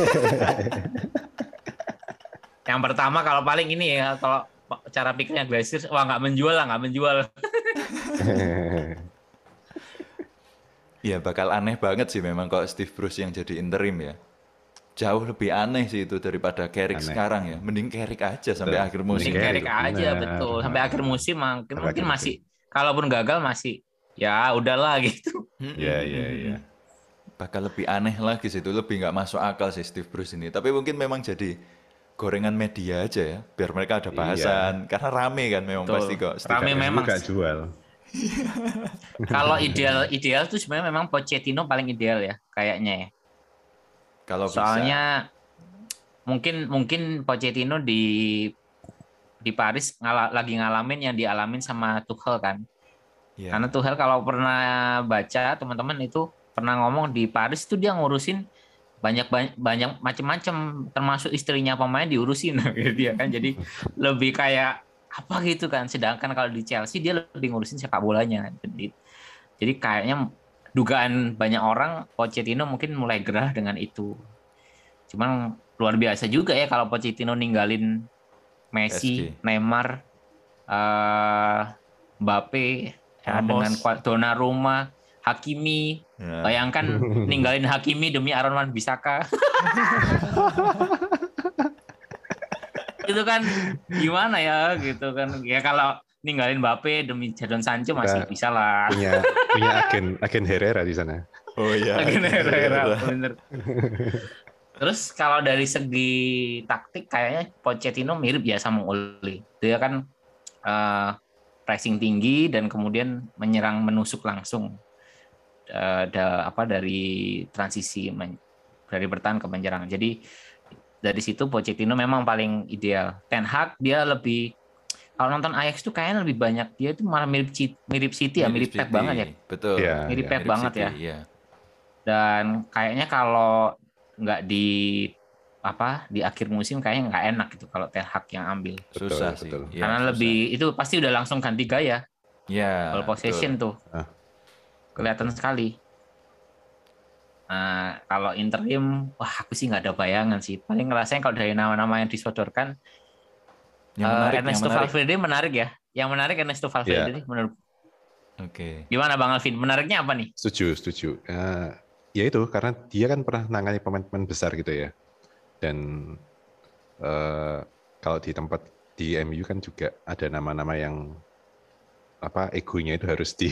[SPEAKER 3] Yang pertama kalau paling ini ya kalau cara pikirnya Glacier wah nggak menjual lah nggak menjual.
[SPEAKER 2] Iya bakal aneh banget sih memang kalau Steve Bruce yang jadi interim ya. jauh lebih aneh sih itu daripada Carrick
[SPEAKER 4] Aneh.
[SPEAKER 2] sekarang ya. Mending Carrick aja sampai
[SPEAKER 4] Betul.
[SPEAKER 2] akhir
[SPEAKER 3] Mending
[SPEAKER 2] musim.
[SPEAKER 4] Carrick,
[SPEAKER 3] Carrick aja
[SPEAKER 4] benar.
[SPEAKER 3] betul sampai akhir musim mungkin mungkin masih kalaupun gagal masih ya udahlah gitu.
[SPEAKER 4] Iya, iya, iya.
[SPEAKER 2] Bakal lebih aneh lagi sih itu lebih nggak masuk akal sih Steve Bruce ini. Tapi mungkin memang jadi gorengan media aja ya, biar mereka ada
[SPEAKER 4] Iya.
[SPEAKER 2] bahasan. Karena rame kan memang
[SPEAKER 3] Betul.
[SPEAKER 2] pasti kok. Steve
[SPEAKER 3] Rame memang.
[SPEAKER 4] Gak jual.
[SPEAKER 3] Kalau ideal ideal tuh sebenarnya memang Pochettino paling ideal ya kayaknya ya.
[SPEAKER 2] Kalau bisa.
[SPEAKER 3] Soalnya mungkin mungkin Pochettino di di Paris ngala- lagi ngalamin yang dialamin sama Tuchel kan.
[SPEAKER 2] Iya.
[SPEAKER 3] Karena Tuchel kalau pernah baca teman-teman itu pernah ngomong di Paris itu dia ngurusin banyak banyak, banyak macam-macam termasuk istrinya pemain diurusin gitu dia kan. Jadi lebih kayak apa gitu kan. Sedangkan kalau di Chelsea dia lebih ngurusin sepak bolanya. Jadi, jadi kayaknya dugaan banyak orang Pochettino mungkin mulai gerah dengan itu. Cuman luar biasa juga ya kalau Pochettino ninggalin Messi,
[SPEAKER 2] PSG.
[SPEAKER 3] Neymar, eh Mbappe, ya, dengan Donnarumma, Hakimi.
[SPEAKER 2] Ya.
[SPEAKER 3] Bayangkan ninggalin Hakimi demi Aaron Wan Bisaka. itu kan gimana ya gitu kan ya kalau ninggalin Mbappe demi Jadon Sancho masih
[SPEAKER 4] Kita-
[SPEAKER 3] bisa lah
[SPEAKER 4] Punya punya agen agen Herrera di sana.
[SPEAKER 2] Oh iya.
[SPEAKER 3] Lagi Herrera, bener. Terus kalau dari segi taktik kayaknya Pochettino mirip ya sama Ole. Dia kan eh, pressing tinggi dan kemudian menyerang menusuk langsung Eh, da- apa dari transisi men- dari bertahan ke menyerang. Jadi dari situ Pochettino memang paling ideal. Ten Hag dia lebih kalau nonton Ajax tuh kayaknya lebih banyak dia itu malah mirip mirip City ya, mirip Pep
[SPEAKER 2] City.
[SPEAKER 3] banget ya.
[SPEAKER 2] Betul.
[SPEAKER 4] Iya,
[SPEAKER 3] Mirip
[SPEAKER 4] iya.
[SPEAKER 3] Pep banget
[SPEAKER 2] City,
[SPEAKER 3] ya
[SPEAKER 2] Iya.
[SPEAKER 3] dan kayaknya kalau nggak di apa di akhir musim kayaknya nggak enak gitu kalau Ten Hag yang ambil
[SPEAKER 4] Betul,
[SPEAKER 2] Susah sih.
[SPEAKER 4] betul.
[SPEAKER 2] Iya,
[SPEAKER 3] karena
[SPEAKER 2] susah.
[SPEAKER 3] lebih itu pasti udah langsung ganti gaya
[SPEAKER 2] ya,
[SPEAKER 3] ball possession tuh
[SPEAKER 4] Ah.
[SPEAKER 3] Kelihatan sekali nah kalau interim wah aku sih nggak ada bayangan sih paling ngerasain kalau dari nama-nama yang disodorkan
[SPEAKER 2] Yang
[SPEAKER 3] eh,
[SPEAKER 2] menarik, yang
[SPEAKER 3] Ernesto
[SPEAKER 2] menarik.
[SPEAKER 3] Valverde menarik ya yang menarik Ernesto Valverde nih, menurut
[SPEAKER 2] Oke.
[SPEAKER 3] gimana Bang Alvin menariknya apa nih
[SPEAKER 4] Setuju, setuju. Eh, ya itu karena dia kan pernah nangani pemain-pemain besar gitu ya. Dan eh, kalau di tempat di MU kan juga ada nama-nama yang apa egonya itu harus di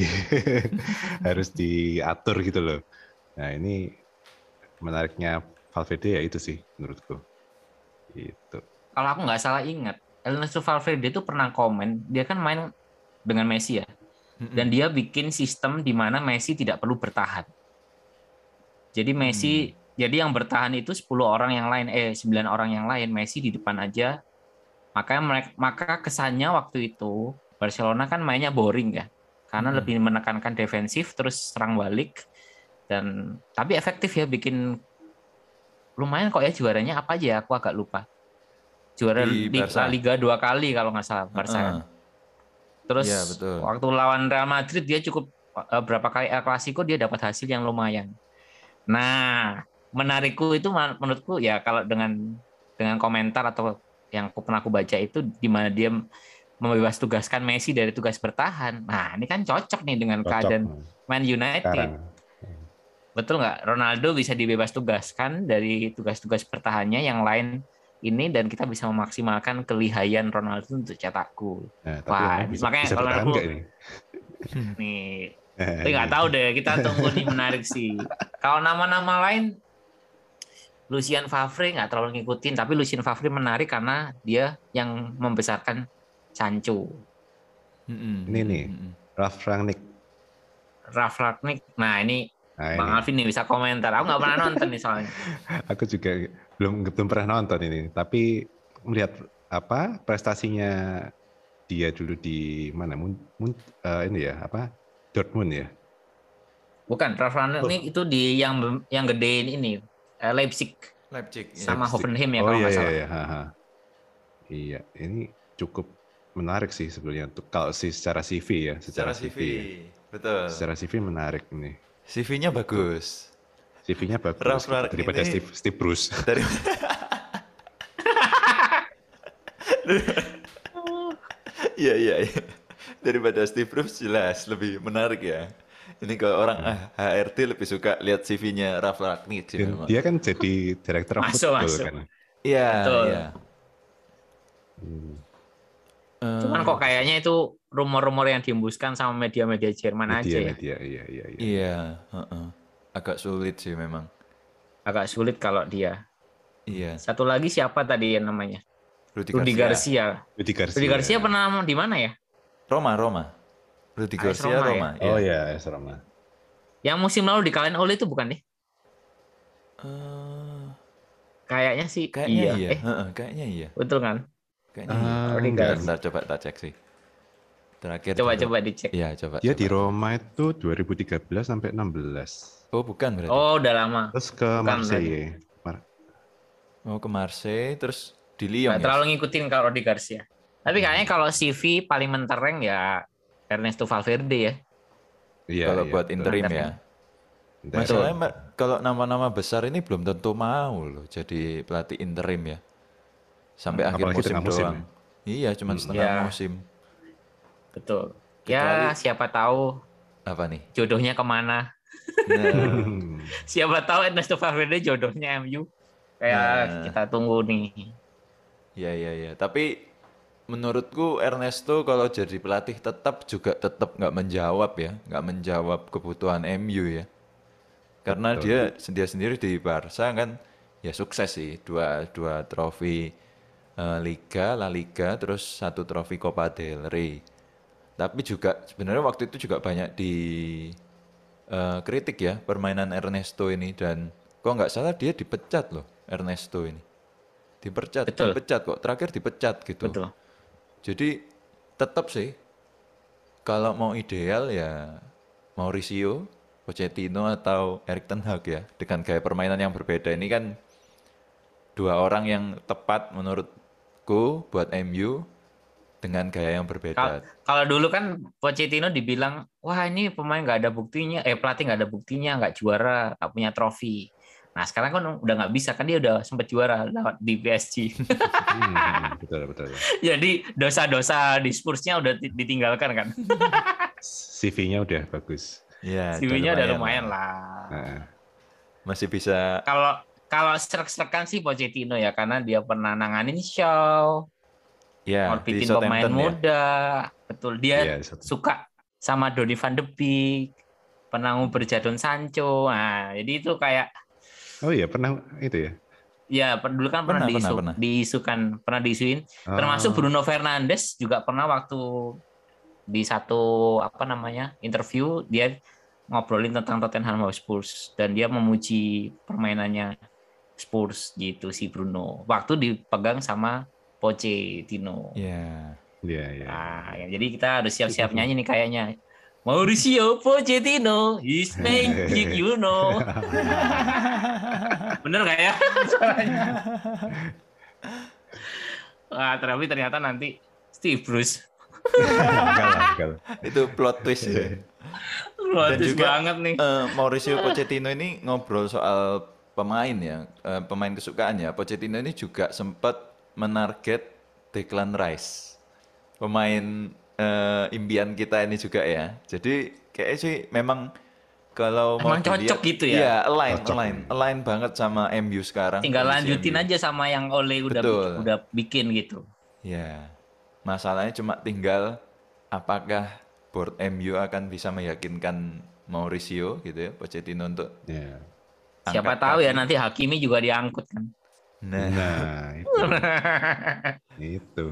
[SPEAKER 4] harus diatur gitu loh. Nah ini menariknya Valverde ya itu sih menurutku. Itu.
[SPEAKER 3] kalau aku nggak salah ingat Ernesto Valverde itu pernah komen dia kan main dengan Messi ya dan dia bikin sistem di mana Messi tidak perlu bertahan. Jadi Messi jadi yang bertahan itu 10 orang yang lain eh 9 orang yang lain Messi di depan aja. Maka mereka, maka kesannya waktu itu Barcelona kan mainnya boring ya. Karena
[SPEAKER 2] Hmm.
[SPEAKER 3] lebih menekankan defensif terus serang balik dan tapi efektif ya bikin lumayan kok ya juaranya apa aja ya aku agak lupa. Juara
[SPEAKER 2] Di.
[SPEAKER 3] La Liga dua kali kalau nggak salah Barca. kan.
[SPEAKER 2] Heeh.
[SPEAKER 3] Terus
[SPEAKER 2] Iya, betul.
[SPEAKER 3] waktu lawan Real Madrid dia cukup eh, berapa kali El Clasico dia dapat hasil yang lumayan. Nah, menarikku itu menurutku ya kalau dengan dengan komentar atau yang aku pernah aku baca itu di mana dia membebas tugaskan Messi dari tugas bertahan. Nah, ini kan cocok nih dengan
[SPEAKER 4] Cocok.
[SPEAKER 3] keadaan Man United.
[SPEAKER 4] Sekarang.
[SPEAKER 3] Betul nggak? Ronaldo bisa dibebas tugaskan dari tugas-tugas bertahannya yang lain ini dan kita bisa memaksimalkan kelihayan Ronaldo untuk cetak gol.
[SPEAKER 4] Nah,
[SPEAKER 3] Wah,
[SPEAKER 4] bisa,
[SPEAKER 3] makanya
[SPEAKER 4] bisa
[SPEAKER 3] kalau aku-
[SPEAKER 4] ini?
[SPEAKER 3] Nih, Tapi nggak tahu deh, kita tunggu nih menarik sih. Kalau nama-nama lain, Lucien Favre nggak terlalu ngikutin, tapi Lucien Favre menarik karena dia yang membesarkan Sancho,
[SPEAKER 2] Mm-mm.
[SPEAKER 4] Ini nih. Ralf Rangnick.
[SPEAKER 3] Ralf Rangnick. Nah ini
[SPEAKER 4] Nah,
[SPEAKER 3] Bang
[SPEAKER 4] ini.
[SPEAKER 3] Alvin nih bisa komentar. Aku nggak pernah nonton nih soalnya.
[SPEAKER 4] aku juga belum belum pernah nonton ini tapi melihat apa prestasinya dia dulu di mana Mun, Mun- eh, ini ya apa Dortmund ya
[SPEAKER 3] Bukan, Ralf Rangnick itu di yang yang gedein ini eh, Leipzig
[SPEAKER 2] Leipzig. iya.
[SPEAKER 3] sama
[SPEAKER 4] Leipzig.
[SPEAKER 3] Hoffenheim ya
[SPEAKER 4] oh
[SPEAKER 3] kalau
[SPEAKER 4] iya
[SPEAKER 3] nggak
[SPEAKER 4] iya
[SPEAKER 3] salah.
[SPEAKER 4] iya, ha, ha. iya ini cukup menarik sih sebenarnya untuk kalau sih secara CV ya
[SPEAKER 2] Secara
[SPEAKER 4] secara,
[SPEAKER 2] CV.
[SPEAKER 4] ya.
[SPEAKER 2] Betul.
[SPEAKER 4] secara CV menarik ini
[SPEAKER 2] CV-nya bagus.
[SPEAKER 4] CV-nya bagus
[SPEAKER 2] Ralf Rangnick
[SPEAKER 4] daripada
[SPEAKER 2] ini-
[SPEAKER 4] Steve, Steve Bruce
[SPEAKER 2] Dari Iya iya iya. Daripada Steve Bruce jelas lebih menarik ya. Ini kalau orang ah, HRD lebih suka lihat CV-nya
[SPEAKER 4] Dan
[SPEAKER 2] memang.
[SPEAKER 4] dia kan jadi direktur
[SPEAKER 3] Masuk,
[SPEAKER 4] football
[SPEAKER 3] masuk.
[SPEAKER 4] kan.
[SPEAKER 2] Iya, iya.
[SPEAKER 4] Hmm.
[SPEAKER 2] Eh,
[SPEAKER 3] Cuman kok kayaknya itu rumor-rumor yang diembuskan sama media-media Jerman aja
[SPEAKER 4] Media,
[SPEAKER 3] ya.
[SPEAKER 4] media, iya, iya, iya.
[SPEAKER 2] Iya, heeh. agak sulit sih memang.
[SPEAKER 3] Agak sulit kalau dia.
[SPEAKER 2] Iya.
[SPEAKER 3] Satu lagi siapa tadi yang namanya?
[SPEAKER 2] Rudi,
[SPEAKER 3] Rudi
[SPEAKER 2] Garcia.
[SPEAKER 3] Garcia.
[SPEAKER 4] Rudi Garcia.
[SPEAKER 3] Rudi Garcia pernah di mana ya?
[SPEAKER 2] Roma, Roma. Rudi
[SPEAKER 3] AS
[SPEAKER 2] Garcia
[SPEAKER 3] Roma
[SPEAKER 2] Roma.
[SPEAKER 3] ya?
[SPEAKER 4] Oh
[SPEAKER 2] iya.
[SPEAKER 4] ya, AS Roma.
[SPEAKER 3] Yang musim lalu dikalahin oleh itu bukan deh?
[SPEAKER 2] Eh,
[SPEAKER 3] Kayaknya sih
[SPEAKER 2] kayaknya
[SPEAKER 3] iya.
[SPEAKER 2] iya.
[SPEAKER 3] Eh,
[SPEAKER 2] Heeh, kayaknya iya.
[SPEAKER 3] betul kan?
[SPEAKER 2] Kayaknya iya.
[SPEAKER 4] Ah,
[SPEAKER 3] Rudi
[SPEAKER 2] Bentar, coba tak cek sih. Terakhir
[SPEAKER 3] Coba coba dicek.
[SPEAKER 2] Iya, coba.
[SPEAKER 4] Dia
[SPEAKER 2] coba.
[SPEAKER 4] di Roma itu 2013 sampai 16.
[SPEAKER 2] Oh, bukan berarti.
[SPEAKER 3] Oh, udah lama.
[SPEAKER 4] Terus ke
[SPEAKER 3] Bukan
[SPEAKER 4] Marseille. Mar-
[SPEAKER 2] Oh, ke Marseille terus di Lyon ya?
[SPEAKER 3] terlalu ngikutin kalau Rudi Garcia. Tapi kayaknya kalau CV paling mentereng ya Ernesto Valverde ya.
[SPEAKER 4] Iya,
[SPEAKER 2] Kalau
[SPEAKER 4] iya,
[SPEAKER 2] buat interim
[SPEAKER 3] Betul.
[SPEAKER 2] ya. Masalahnya kalau nama-nama besar ini belum tentu mau loh jadi pelatih interim ya. Sampai akhir
[SPEAKER 4] Apalagi
[SPEAKER 2] musim
[SPEAKER 4] musim
[SPEAKER 2] doang. Iya, cuma
[SPEAKER 4] Hmm.
[SPEAKER 2] setengah
[SPEAKER 3] Ya.
[SPEAKER 2] musim.
[SPEAKER 3] Betul.
[SPEAKER 2] Kecuali-
[SPEAKER 3] Ya, siapa tahu
[SPEAKER 2] Apa nih?
[SPEAKER 3] jodohnya ke
[SPEAKER 2] mana.
[SPEAKER 4] Nah.
[SPEAKER 3] Siapa tahu Ernesto Valverde jodohnya MU. Kayak
[SPEAKER 2] Nah.
[SPEAKER 3] kita tunggu nih.
[SPEAKER 2] ya ya ya. Tapi menurutku Ernesto kalau jadi pelatih tetap juga tetap nggak menjawab ya, nggak menjawab kebutuhan MU ya. Karena
[SPEAKER 4] Betul.
[SPEAKER 2] dia dia sendiri di Barca kan ya sukses sih dua dua trofi eh, Liga, La Liga, terus satu trofi Copa del Rey. Tapi juga sebenarnya waktu itu juga banyak di eh, kritik ya permainan Ernesto ini dan kok nggak salah dia dipecat loh Ernesto ini. Dipecat,
[SPEAKER 3] Betul.
[SPEAKER 2] dipecat kok. Terakhir dipecat gitu.
[SPEAKER 3] Betul.
[SPEAKER 2] Jadi tetap sih kalau mau ideal ya Mauricio, Pochettino atau Erik Ten Hag ya dengan gaya permainan yang berbeda ini kan dua orang yang tepat menurutku buat MU dengan gaya yang berbeda.
[SPEAKER 3] Kalau dulu kan Pochettino dibilang, wah ini pemain nggak ada buktinya, eh pelatih nggak ada buktinya, nggak juara, nggak punya trofi. Nah sekarang kan udah nggak bisa kan dia udah sempat juara lewat di PSG.
[SPEAKER 4] Hmm, betul, betul.
[SPEAKER 3] Jadi dosa-dosa di Spursnya udah di- ditinggalkan kan.
[SPEAKER 4] CV-nya udah bagus.
[SPEAKER 2] Ya,
[SPEAKER 3] CV-nya udah
[SPEAKER 2] lah.
[SPEAKER 3] lumayan lah.
[SPEAKER 4] Nah,
[SPEAKER 2] Masih bisa
[SPEAKER 3] Kalau kalau serak-serakan sih Pochettino ya karena dia pernah nanganin show,
[SPEAKER 2] ya di
[SPEAKER 3] ngorbitin pemain
[SPEAKER 2] Southampton ya.
[SPEAKER 3] muda, betul dia
[SPEAKER 4] satu-
[SPEAKER 3] suka sama Donny van de Beek, pernah nguber Jadon Sancho. Nah, jadi itu kayak
[SPEAKER 4] Oh iya, pernah itu ya?
[SPEAKER 3] ya dulu kan pernah,
[SPEAKER 2] Pernah,
[SPEAKER 3] diisu,
[SPEAKER 2] pernah, pernah.
[SPEAKER 3] diisukan, pernah diisuin. Termasuk
[SPEAKER 4] Oh,
[SPEAKER 3] Bruno Fernandes juga pernah waktu di satu apa namanya interview dia ngobrolin tentang Tottenham Hotspur dan dia memuji permainannya Spurs gitu si Bruno. Waktu dipegang sama Pochettino.
[SPEAKER 2] Ya.
[SPEAKER 4] Iya, iya.
[SPEAKER 3] Nah, ya, jadi kita harus siap-siap nyanyi nih kayaknya. Mauricio Pochettino, his magic you know. Bener nggak ya? suaranya? Wah, tapi ternyata nanti Steve Bruce.
[SPEAKER 4] enggak enggak.
[SPEAKER 2] Itu plot twist ya.
[SPEAKER 3] Rotis
[SPEAKER 2] juga-
[SPEAKER 3] banget nih.
[SPEAKER 2] Eh, Mauricio Pochettino ini ngobrol soal pemain ya, eh, pemain kesukaannya. Pochettino ini juga sempat menarget Declan Rice, pemain eh, impian kita ini juga ya. Jadi kayaknya sih memang kalau mau
[SPEAKER 3] Emang cocok
[SPEAKER 2] dilihat-
[SPEAKER 3] gitu ya?
[SPEAKER 2] Iya, align,
[SPEAKER 4] Cocok.
[SPEAKER 2] align, align banget sama MU sekarang.
[SPEAKER 3] Tinggal lanjutin
[SPEAKER 2] MU.
[SPEAKER 3] aja sama yang Ole udah
[SPEAKER 2] Betul.
[SPEAKER 3] udah bikin gitu.
[SPEAKER 2] Ya, masalahnya cuma tinggal apakah board MU akan bisa meyakinkan Mauricio gitu ya, Pochettino untuk
[SPEAKER 4] Iya.
[SPEAKER 3] Siapa
[SPEAKER 2] angkat
[SPEAKER 3] tahu
[SPEAKER 2] kaki.
[SPEAKER 3] ya nanti Hakimi juga diangkut kan.
[SPEAKER 2] Nah,
[SPEAKER 4] Nah, itu. itu.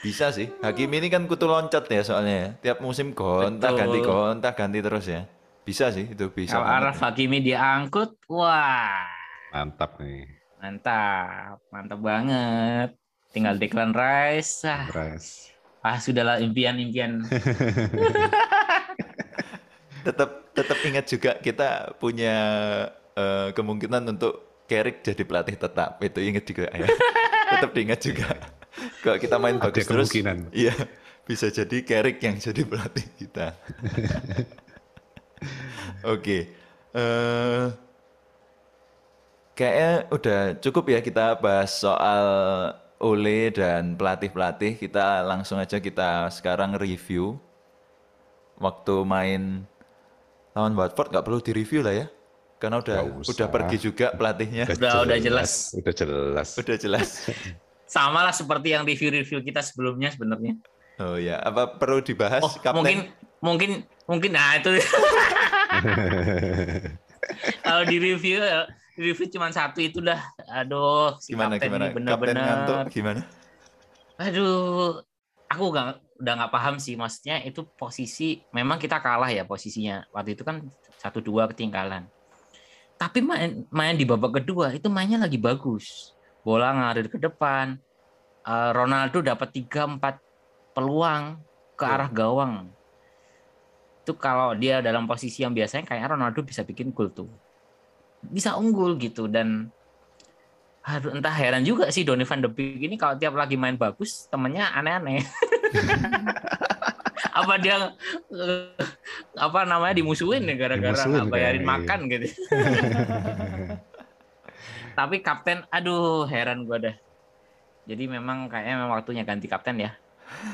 [SPEAKER 2] bisa sih. Hakimi ini kan kutu loncat ya soalnya ya. Tiap musim gonta
[SPEAKER 3] Betul.
[SPEAKER 2] ganti gonta ganti terus ya. Bisa sih itu bisa.
[SPEAKER 3] Kalau Araf
[SPEAKER 2] ya.
[SPEAKER 3] Hakimi diangkut, wah
[SPEAKER 4] Mantap nih.
[SPEAKER 3] mantap, mantap banget. Tinggal Declan Rice, ah,
[SPEAKER 4] Pres.
[SPEAKER 3] ah sudahlah impian-impian.
[SPEAKER 2] Tetap tetap ingat juga kita punya eh, kemungkinan untuk Carrick jadi pelatih tetap. Itu ingat juga ya. tetap diingat juga. Kalau kita main
[SPEAKER 4] Ada
[SPEAKER 2] bagus terus, iya bisa jadi Carrick yang jadi pelatih kita. Oke, eh kayaknya udah cukup ya kita bahas soal Ole dan pelatih-pelatih. Kita langsung aja kita sekarang review waktu main lawan Watford nggak perlu direview lah ya. Karena udah udah pergi juga pelatihnya.
[SPEAKER 3] Udah- udah jelas.
[SPEAKER 4] Udah jelas.
[SPEAKER 2] Udah jelas.
[SPEAKER 3] Sama lah seperti yang review-review kita sebelumnya sebenarnya.
[SPEAKER 2] Oh ya, apa perlu dibahas
[SPEAKER 3] Oh,
[SPEAKER 2] kapten?
[SPEAKER 3] mungkin mungkin mungkin nah itu kalau di review di review cuma satu itu dah. Aduh, si
[SPEAKER 2] gimana
[SPEAKER 3] kapten
[SPEAKER 2] gimana?
[SPEAKER 3] ini bener-bener.
[SPEAKER 2] ngantuk gimana?
[SPEAKER 3] Aduh, aku nggak udah nggak paham sih. Maksudnya itu posisi memang kita kalah ya posisinya. Waktu itu kan satu dua ketinggalan. Tapi main main di babak kedua itu mainnya lagi bagus. Bola ngalir ke depan. Eh, Ronaldo dapat tiga empat peluang ke arah gawang. Itu kalau dia dalam posisi yang biasanya kayaknya Ronaldo bisa bikin gol tuh. Bisa unggul gitu dan Aduh, entah heran juga sih Donny van de Beek ini kalau tiap lagi main bagus temennya aneh-aneh. apa dia apa namanya dimusuhin ya gara-gara nggak bayarin
[SPEAKER 4] kayaknya,
[SPEAKER 3] makan gitu. Tapi kapten, aduh heran gua dah. Jadi memang kayaknya memang waktunya ganti kapten ya.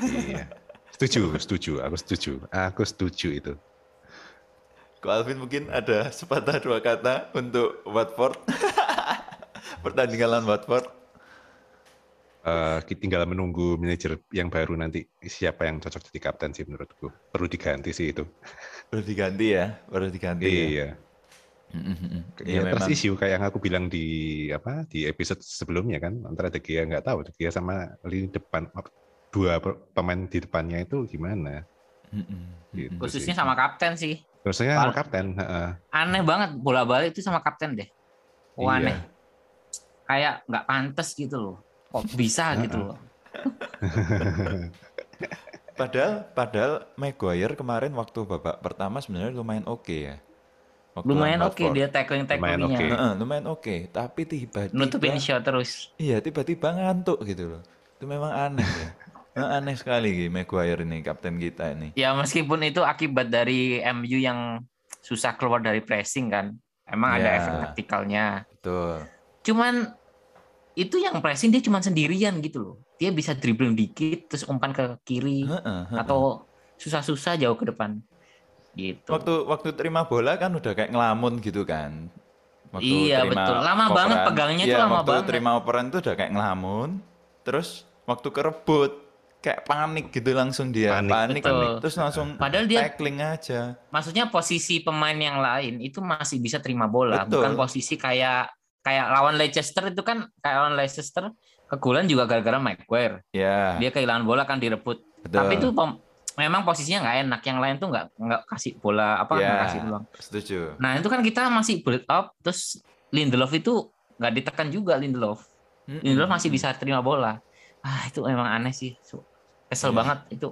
[SPEAKER 4] iya. Setuju, setuju. Aku setuju. Aku setuju itu.
[SPEAKER 2] Ko Alvin mungkin ada sepatah dua kata untuk Watford. Pertandingan lawan Watford.
[SPEAKER 4] Eh, kita tinggal menunggu manajer yang baru nanti siapa yang cocok jadi kapten sih menurutku. Perlu diganti sih itu.
[SPEAKER 2] Perlu diganti ya, perlu diganti. ya.
[SPEAKER 4] Iya.
[SPEAKER 2] Mm-mm-mm.
[SPEAKER 4] Ya,
[SPEAKER 2] Iya
[SPEAKER 4] trust
[SPEAKER 2] memang.
[SPEAKER 4] issue kayak yang aku bilang di apa di episode sebelumnya kan antara De Gea nggak tahu De Gea sama lini depan dua pemain di depannya itu gimana gitu
[SPEAKER 3] Khususnya
[SPEAKER 4] sih.
[SPEAKER 3] sama kapten sih.
[SPEAKER 4] Terusnya sama kapten heeh.
[SPEAKER 3] Aneh banget bola balik itu sama kapten deh. Oh,
[SPEAKER 2] Iya.
[SPEAKER 3] aneh. Kayak nggak pantas gitu loh. Kok bisa gitu loh.
[SPEAKER 2] Padahal padahal Maguire kemarin waktu babak pertama sebenarnya lumayan oke ya. Waktu
[SPEAKER 3] Lumayan oke
[SPEAKER 2] Watford.
[SPEAKER 3] dia tackling
[SPEAKER 4] Lumayan
[SPEAKER 3] tacklingnya.
[SPEAKER 4] oke.
[SPEAKER 2] Heeh, lumayan oke, tapi tiba-tiba
[SPEAKER 3] Nutupin shot terus.
[SPEAKER 2] Iya, tiba-tiba ngantuk gitu loh. Itu memang aneh ya. Nah, aneh sekali Gi, Maguire ini kapten kita ini.
[SPEAKER 3] Ya meskipun itu akibat dari MU yang susah keluar dari pressing kan. Emang ada
[SPEAKER 2] Ya.
[SPEAKER 3] efek taktikalnya.
[SPEAKER 2] Betul.
[SPEAKER 3] Cuman itu yang pressing dia cuma sendirian gitu loh. Dia bisa dribbling dikit terus umpan ke kiri
[SPEAKER 2] Heeh, heeh.
[SPEAKER 3] atau susah-susah jauh ke depan. Gitu.
[SPEAKER 2] waktu waktu terima bola kan udah kayak ngelamun gitu kan.
[SPEAKER 3] Iya, betul. Lama banget pegangnya tuh
[SPEAKER 2] Iya,
[SPEAKER 3] lama
[SPEAKER 2] waktu
[SPEAKER 3] banget.
[SPEAKER 2] terima operan tuh udah kayak ngelamun. Terus waktu kerebut kayak panik gitu langsung dia
[SPEAKER 4] Panik.
[SPEAKER 2] panik,
[SPEAKER 3] Betul.
[SPEAKER 2] terus langsung
[SPEAKER 3] Padahal dia-
[SPEAKER 2] tackling aja.
[SPEAKER 3] Maksudnya posisi pemain yang lain itu masih bisa terima bola,
[SPEAKER 2] Betul.
[SPEAKER 3] bukan posisi kayak kayak lawan Leicester itu kan kayak lawan Leicester kegulan juga gara-gara Maguire.
[SPEAKER 2] Ya,
[SPEAKER 3] Dia kehilangan bola kan direbut.
[SPEAKER 2] betul.
[SPEAKER 3] Tapi itu memang posisinya nggak enak. Yang lain tuh nggak nggak kasih bola apa
[SPEAKER 2] ya,
[SPEAKER 3] nggak kasih peluang.
[SPEAKER 2] setuju.
[SPEAKER 3] Nah itu kan kita masih build up, terus Lindelof itu nggak ditekan juga Lindelof.
[SPEAKER 2] Mm-mm.
[SPEAKER 3] Lindelof masih bisa terima bola. Ah itu emang aneh sih. Kesel
[SPEAKER 2] Iya.
[SPEAKER 3] banget itu.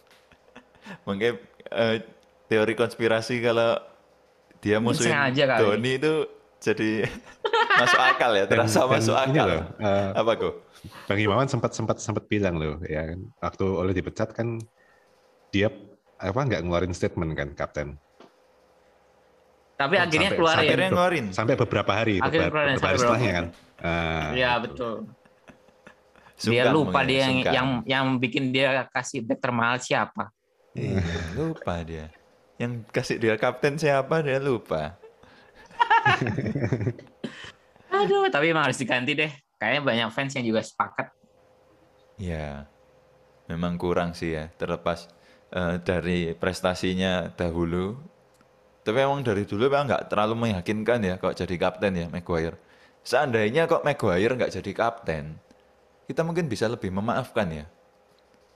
[SPEAKER 2] Makanya eh, teori konspirasi kalau dia musuhin. Doni itu jadi masuk akal ya, terasa
[SPEAKER 4] Dan- dan
[SPEAKER 2] masuk
[SPEAKER 4] ini
[SPEAKER 2] akal.
[SPEAKER 4] loh, eh,
[SPEAKER 2] Apa kok?
[SPEAKER 4] Bang Imawan sempat sempat sempat bilang loh ya kan waktu oleh dipecat kan dia apa nggak ngeluarin statement kan kapten
[SPEAKER 3] Tapi
[SPEAKER 4] Oh,
[SPEAKER 3] akhirnya
[SPEAKER 4] sampai-
[SPEAKER 3] keluarin.
[SPEAKER 4] sampai-
[SPEAKER 2] Akhirnya ngeluarin.
[SPEAKER 4] sampai beberapa hari
[SPEAKER 3] Akhirnya
[SPEAKER 4] beberapa,
[SPEAKER 3] keluarin,
[SPEAKER 4] beberapa hari setelahnya kan
[SPEAKER 3] Iya
[SPEAKER 4] gitu.
[SPEAKER 3] betul. dia
[SPEAKER 2] Sungkan
[SPEAKER 3] lupa
[SPEAKER 2] mungkin,
[SPEAKER 3] dia yang
[SPEAKER 2] sungkan.
[SPEAKER 3] yang yang bikin dia kasih back termahal siapa.
[SPEAKER 2] Iya, lupa dia. Yang kasih dia kapten siapa dia lupa.
[SPEAKER 3] Aduh, tapi emang harus diganti deh. Kayaknya banyak fans yang juga sepakat.
[SPEAKER 2] Ya, memang kurang sih ya, terlepas eh, dari prestasinya dahulu. Tapi emang dari dulu memang nggak terlalu meyakinkan ya kok jadi kapten ya Maguire. Seandainya kok Maguire nggak jadi kapten, kita mungkin bisa lebih memaafkan ya.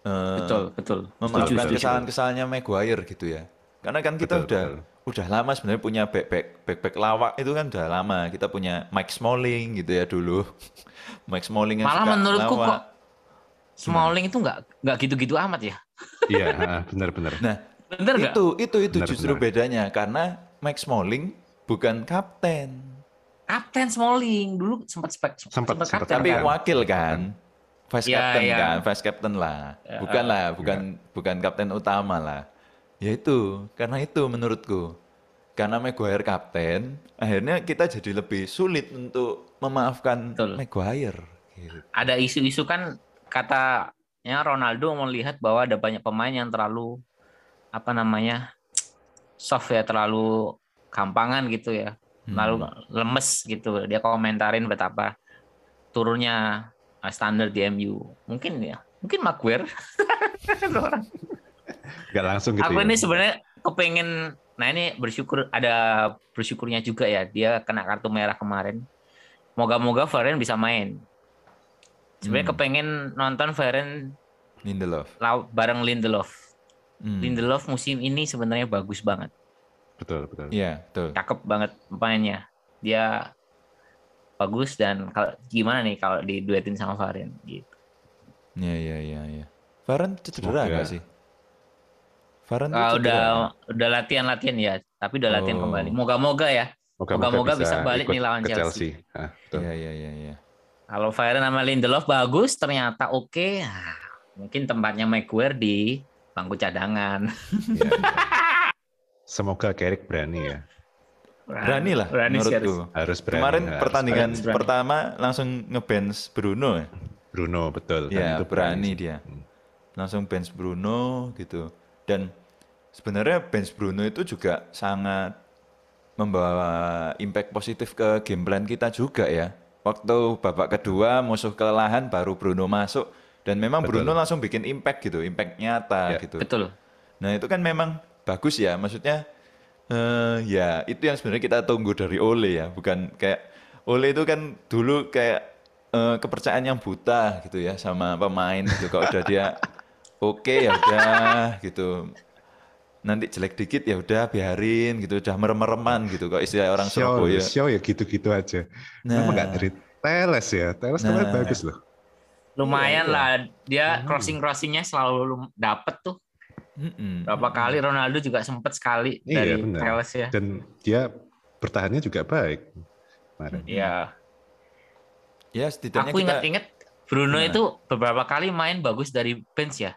[SPEAKER 2] Eh,
[SPEAKER 3] Betul, betul.
[SPEAKER 2] memaafkan kesalahan-kesalahannya Maguire gitu ya. Karena kan kita
[SPEAKER 4] Betul,
[SPEAKER 2] udah
[SPEAKER 4] betul.
[SPEAKER 2] udah lama sebenarnya punya back back back back lawak itu kan udah lama. Kita punya Mike Smalling gitu ya dulu. Mike Smalling yang
[SPEAKER 3] Malah
[SPEAKER 2] suka
[SPEAKER 3] menurutku
[SPEAKER 2] lawak.
[SPEAKER 3] kok Smalling itu nggak nggak gitu-gitu amat ya.
[SPEAKER 4] iya benar-benar
[SPEAKER 2] Nah,
[SPEAKER 3] nggak?
[SPEAKER 2] itu itu itu
[SPEAKER 4] Benar,
[SPEAKER 2] justru
[SPEAKER 4] benar.
[SPEAKER 2] bedanya karena Mike Smalling bukan kapten,
[SPEAKER 3] Kapten Smalling dulu sempat spek
[SPEAKER 4] Sempat- sempat
[SPEAKER 3] kapten
[SPEAKER 2] tapi
[SPEAKER 3] kan?
[SPEAKER 2] wakil kan. Vice
[SPEAKER 3] Iya,
[SPEAKER 2] captain
[SPEAKER 3] iya.
[SPEAKER 2] kan, vice captain lah.
[SPEAKER 3] Ya,
[SPEAKER 2] bukan lah,
[SPEAKER 4] iya.
[SPEAKER 2] bukan bukan kapten utama lah. Ya itu, karena itu menurutku. Karena Maguire kapten, akhirnya kita jadi lebih sulit untuk memaafkan
[SPEAKER 3] Betul.
[SPEAKER 2] Maguire. Gitu.
[SPEAKER 3] Ada isu-isu kan katanya Ronaldo melihat bahwa ada banyak pemain yang terlalu apa namanya soft ya, terlalu gampangan gitu ya. Lalu
[SPEAKER 2] Hmm.
[SPEAKER 3] lemes gitu. Dia komentarin betapa turunnya standar di MU. Mungkin ya, mungkin Maguire. Orang.
[SPEAKER 4] Nggak langsung gitu
[SPEAKER 3] Aku
[SPEAKER 4] ya.
[SPEAKER 3] ini sebenarnya kepengen, nah ini bersyukur ada bersyukurnya juga ya. Dia kena kartu merah kemarin. Moga-moga Varane bisa main. Sebenarnya
[SPEAKER 2] Hmm.
[SPEAKER 3] kepengen nonton Varane
[SPEAKER 2] Lindelof.
[SPEAKER 3] bareng Lindelof.
[SPEAKER 2] Hmm.
[SPEAKER 3] Lindelof musim ini sebenarnya bagus banget.
[SPEAKER 4] Betul, betul.
[SPEAKER 2] Iya, betul.
[SPEAKER 3] Cakep banget mainnya. Dia bagus dan kalau gimana nih kalau diduetin sama Varane gitu.
[SPEAKER 2] Iya, iya, iya, iya. Varane cedera nggak sih? Varane tuh
[SPEAKER 3] Ah, udah
[SPEAKER 2] nggak?
[SPEAKER 3] udah latihan-latihan ya, tapi udah latihan
[SPEAKER 2] Oh.
[SPEAKER 3] kembali. Moga-moga ya. Moga-moga bisa balik
[SPEAKER 4] ikut
[SPEAKER 3] nih lawan
[SPEAKER 4] ke
[SPEAKER 3] Chelsea.
[SPEAKER 4] Ah, betul.
[SPEAKER 2] Iya, iya, iya, iya.
[SPEAKER 3] Kalau Varane sama Lindelof bagus, ternyata oke. Nah, mungkin tempatnya Maguire di bangku cadangan.
[SPEAKER 4] Iya. Semoga Carrick berani ya.
[SPEAKER 2] Berani lah
[SPEAKER 3] Berani sih harus.
[SPEAKER 2] menurutku.
[SPEAKER 4] Harus berani.
[SPEAKER 2] Kemarin
[SPEAKER 4] harus
[SPEAKER 2] pertandingan
[SPEAKER 3] berani. Berani.
[SPEAKER 2] pertama langsung ngebench Bruno ya.
[SPEAKER 4] Bruno betul.
[SPEAKER 2] Iya,
[SPEAKER 4] itu
[SPEAKER 2] berani
[SPEAKER 4] sih.
[SPEAKER 2] dia.
[SPEAKER 4] Hmm.
[SPEAKER 2] Langsung bench Bruno gitu. Dan sebenarnya bench Bruno itu juga sangat membawa impact positif ke game plan kita juga ya. Waktu babak kedua musuh kelelahan baru Bruno masuk dan memang
[SPEAKER 4] Betul.
[SPEAKER 2] Bruno langsung bikin impact gitu, impact nyata
[SPEAKER 4] Ya,
[SPEAKER 2] gitu.
[SPEAKER 3] Betul.
[SPEAKER 2] Nah itu kan memang bagus ya, maksudnya eh ya itu yang sebenarnya kita tunggu dari Ole ya, bukan kayak Ole itu kan dulu kayak eh, kepercayaan yang buta gitu ya sama pemain gitu. Kalau udah dia oke ya udah gitu, nanti jelek dikit ya udah biarin gitu, udah merem-mereman gitu. Kalau istilah orang
[SPEAKER 4] Show,
[SPEAKER 2] Surabaya.
[SPEAKER 4] show ya gitu-gitu aja. Kenapa
[SPEAKER 2] Nah.
[SPEAKER 4] nggak dari Teles ya? Teles kemarin
[SPEAKER 2] Nah.
[SPEAKER 4] bagus loh.
[SPEAKER 3] Lumayan
[SPEAKER 2] Iya,
[SPEAKER 3] lah dia
[SPEAKER 4] Hmm.
[SPEAKER 3] crossing-crossingnya selalu lum- dapet tuh.
[SPEAKER 2] Mm-mm,
[SPEAKER 3] Berapa kali Ronaldo juga sempet sekali
[SPEAKER 4] Iya,
[SPEAKER 3] dari
[SPEAKER 4] benar.
[SPEAKER 3] Telles ya.
[SPEAKER 4] Dan dia bertahannya juga baik kemarin.
[SPEAKER 3] Iya.
[SPEAKER 2] Ya setidaknya
[SPEAKER 3] Aku
[SPEAKER 2] kita.
[SPEAKER 3] inget-inget Bruno
[SPEAKER 2] Gimana?
[SPEAKER 3] itu beberapa kali main bagus dari bench ya.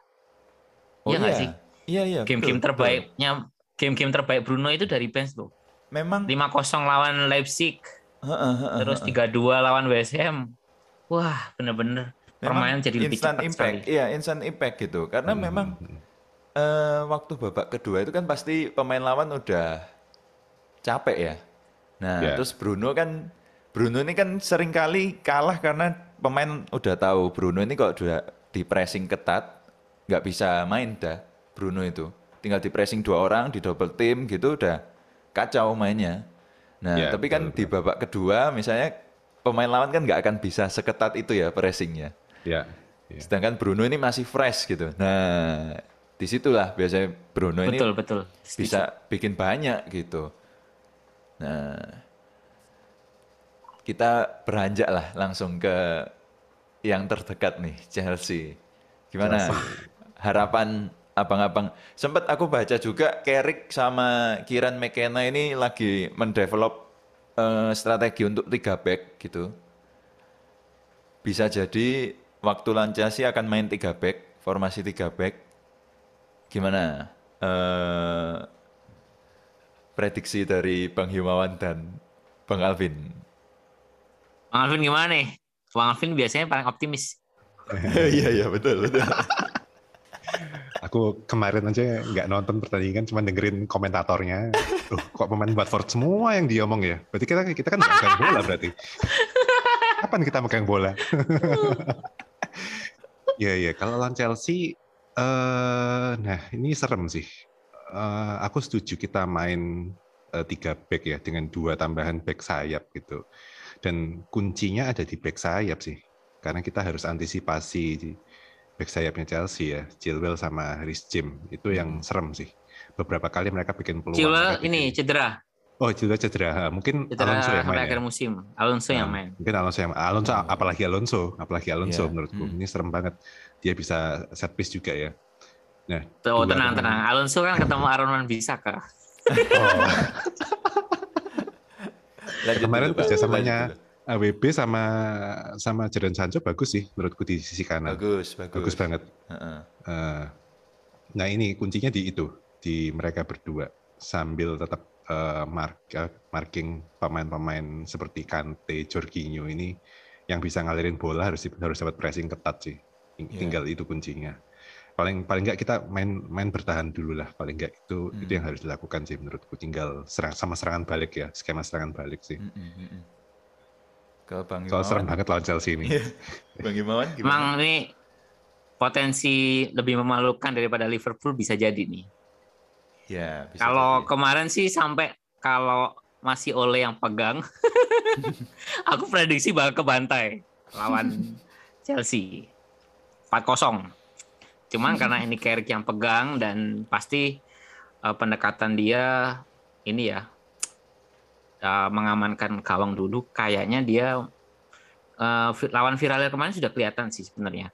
[SPEAKER 2] Oh
[SPEAKER 3] Iya nggak sih?
[SPEAKER 2] Iya iya.
[SPEAKER 3] Game-game terbaiknya game-game terbaik Bruno itu dari bench tuh.
[SPEAKER 2] Memang
[SPEAKER 3] 5-0 lawan Leipzig,
[SPEAKER 2] Heeh, heeh,
[SPEAKER 3] terus
[SPEAKER 2] heeh.
[SPEAKER 3] 3-2 lawan West Ham. Wah, bener-bener permainan jadi lebih
[SPEAKER 2] instant
[SPEAKER 3] cepat
[SPEAKER 2] impact,
[SPEAKER 3] sekali.
[SPEAKER 2] iya instant impact gitu. Karena
[SPEAKER 4] Hmm.
[SPEAKER 2] memang eh, waktu babak kedua itu kan pasti pemain lawan udah capek ya. Nah,
[SPEAKER 4] Ya.
[SPEAKER 2] terus Bruno kan Bruno ini kan sering kali kalah karena pemain udah tahu Bruno ini kok udah di pressing ketat nggak bisa main dah Bruno itu. Tinggal di pressing dua orang, di double team gitu udah kacau mainnya. Nah,
[SPEAKER 4] Ya,
[SPEAKER 2] tapi kan
[SPEAKER 4] betul,
[SPEAKER 2] di babak kedua misalnya pemain lawan kan nggak akan bisa seketat itu ya pressingnya.
[SPEAKER 4] Ya. ya.
[SPEAKER 2] Sedangkan Bruno ini masih fresh gitu. Nah, di situlah biasanya Bruno ini
[SPEAKER 3] Betul, betul. Setuju.
[SPEAKER 2] bisa bikin banyak gitu. Nah, kita beranjak lah langsung ke yang terdekat nih, Chelsea. Gimana harapan abang-abang? Sempat aku baca juga Carrick sama Kieran McKenna ini lagi mendevelop eh, strategi untuk tiga back gitu. Bisa jadi waktu Chelsea akan main tiga back, formasi tiga back. Gimana? Eh, prediksi dari Bang Himawan dan Bang Alvin.
[SPEAKER 3] Bang Alvin gimana nih? Bang Alvin biasanya paling optimis.
[SPEAKER 2] Iya iya betul betul.
[SPEAKER 4] Aku kemarin aja nggak nonton pertandingan, cuma dengerin komentatornya. Loh, kok pemain Watford semua yang diomong ya? Berarti kita kita kan megang bola berarti. Kapan kita megang bola? Iya iya. Kalau lawan Chelsea, eh, nah ini serem sih. Eh, aku setuju kita main eh, tiga back ya dengan dua tambahan back sayap gitu. Dan kuncinya ada di back sayap sih, karena kita harus antisipasi back sayapnya Chelsea ya, Chilwell sama Rhys James itu yang serem sih. Beberapa kali mereka bikin peluang.
[SPEAKER 3] Chilwell
[SPEAKER 4] mereka
[SPEAKER 3] ini
[SPEAKER 4] bikin-
[SPEAKER 3] cedera.
[SPEAKER 4] Oh Chilwell cedera, mungkin
[SPEAKER 3] Cedera
[SPEAKER 4] Alonso yang main.
[SPEAKER 3] akhir
[SPEAKER 4] ya?
[SPEAKER 3] musim. Alonso yang
[SPEAKER 4] Nah,
[SPEAKER 3] main.
[SPEAKER 4] Mungkin Alonso yang Alonso apalagi Alonso, apalagi Alonso
[SPEAKER 2] Iya.
[SPEAKER 4] menurutku
[SPEAKER 2] Hmm.
[SPEAKER 4] ini serem banget. Dia bisa set piece juga ya. Nah,
[SPEAKER 3] Oh, tenang, tenang. Alonso kan ketemu Aaron Wan Bisaka.
[SPEAKER 4] Oh,
[SPEAKER 2] Lanjut
[SPEAKER 4] Kemarin kerjasamanya. AWB sama sama Jadon Sancho bagus sih menurutku di sisi kanan.
[SPEAKER 2] Bagus bagus.
[SPEAKER 4] Bagus banget.
[SPEAKER 2] Heeh.
[SPEAKER 4] Eh, nah ini kuncinya di itu di mereka berdua sambil tetap eh, mark, eh, marking pemain-pemain seperti Kante, Jorginho ini yang bisa ngalirin bola harus harus dapat pressing ketat sih.
[SPEAKER 2] Iya.
[SPEAKER 4] Tinggal itu kuncinya. paling paling nggak kita main main bertahan dulu lah paling nggak itu
[SPEAKER 2] Hmm.
[SPEAKER 4] itu yang harus dilakukan sih menurutku tinggal serang sama serangan balik ya skema serangan balik sih
[SPEAKER 2] Mm, mm, mm, Kalau Bang
[SPEAKER 4] soal serem
[SPEAKER 2] Imawan,
[SPEAKER 4] banget lawan Chelsea ini
[SPEAKER 2] Iya. Bang Imawan gimana?
[SPEAKER 3] Emang ini potensi lebih memalukan daripada Liverpool bisa jadi nih.
[SPEAKER 2] Ya, bisa
[SPEAKER 3] Kalau
[SPEAKER 2] jadi.
[SPEAKER 3] kemarin sih sampai kalau masih Ole yang pegang, aku prediksi bakal kebantai lawan Chelsea 4-0. Cuman karena ini Carrick yang pegang dan pasti eh, pendekatan dia ini ya eh, mengamankan gawang dulu, kayaknya dia eh, vi- lawan Villarreal kemarin sudah kelihatan sih sebenarnya.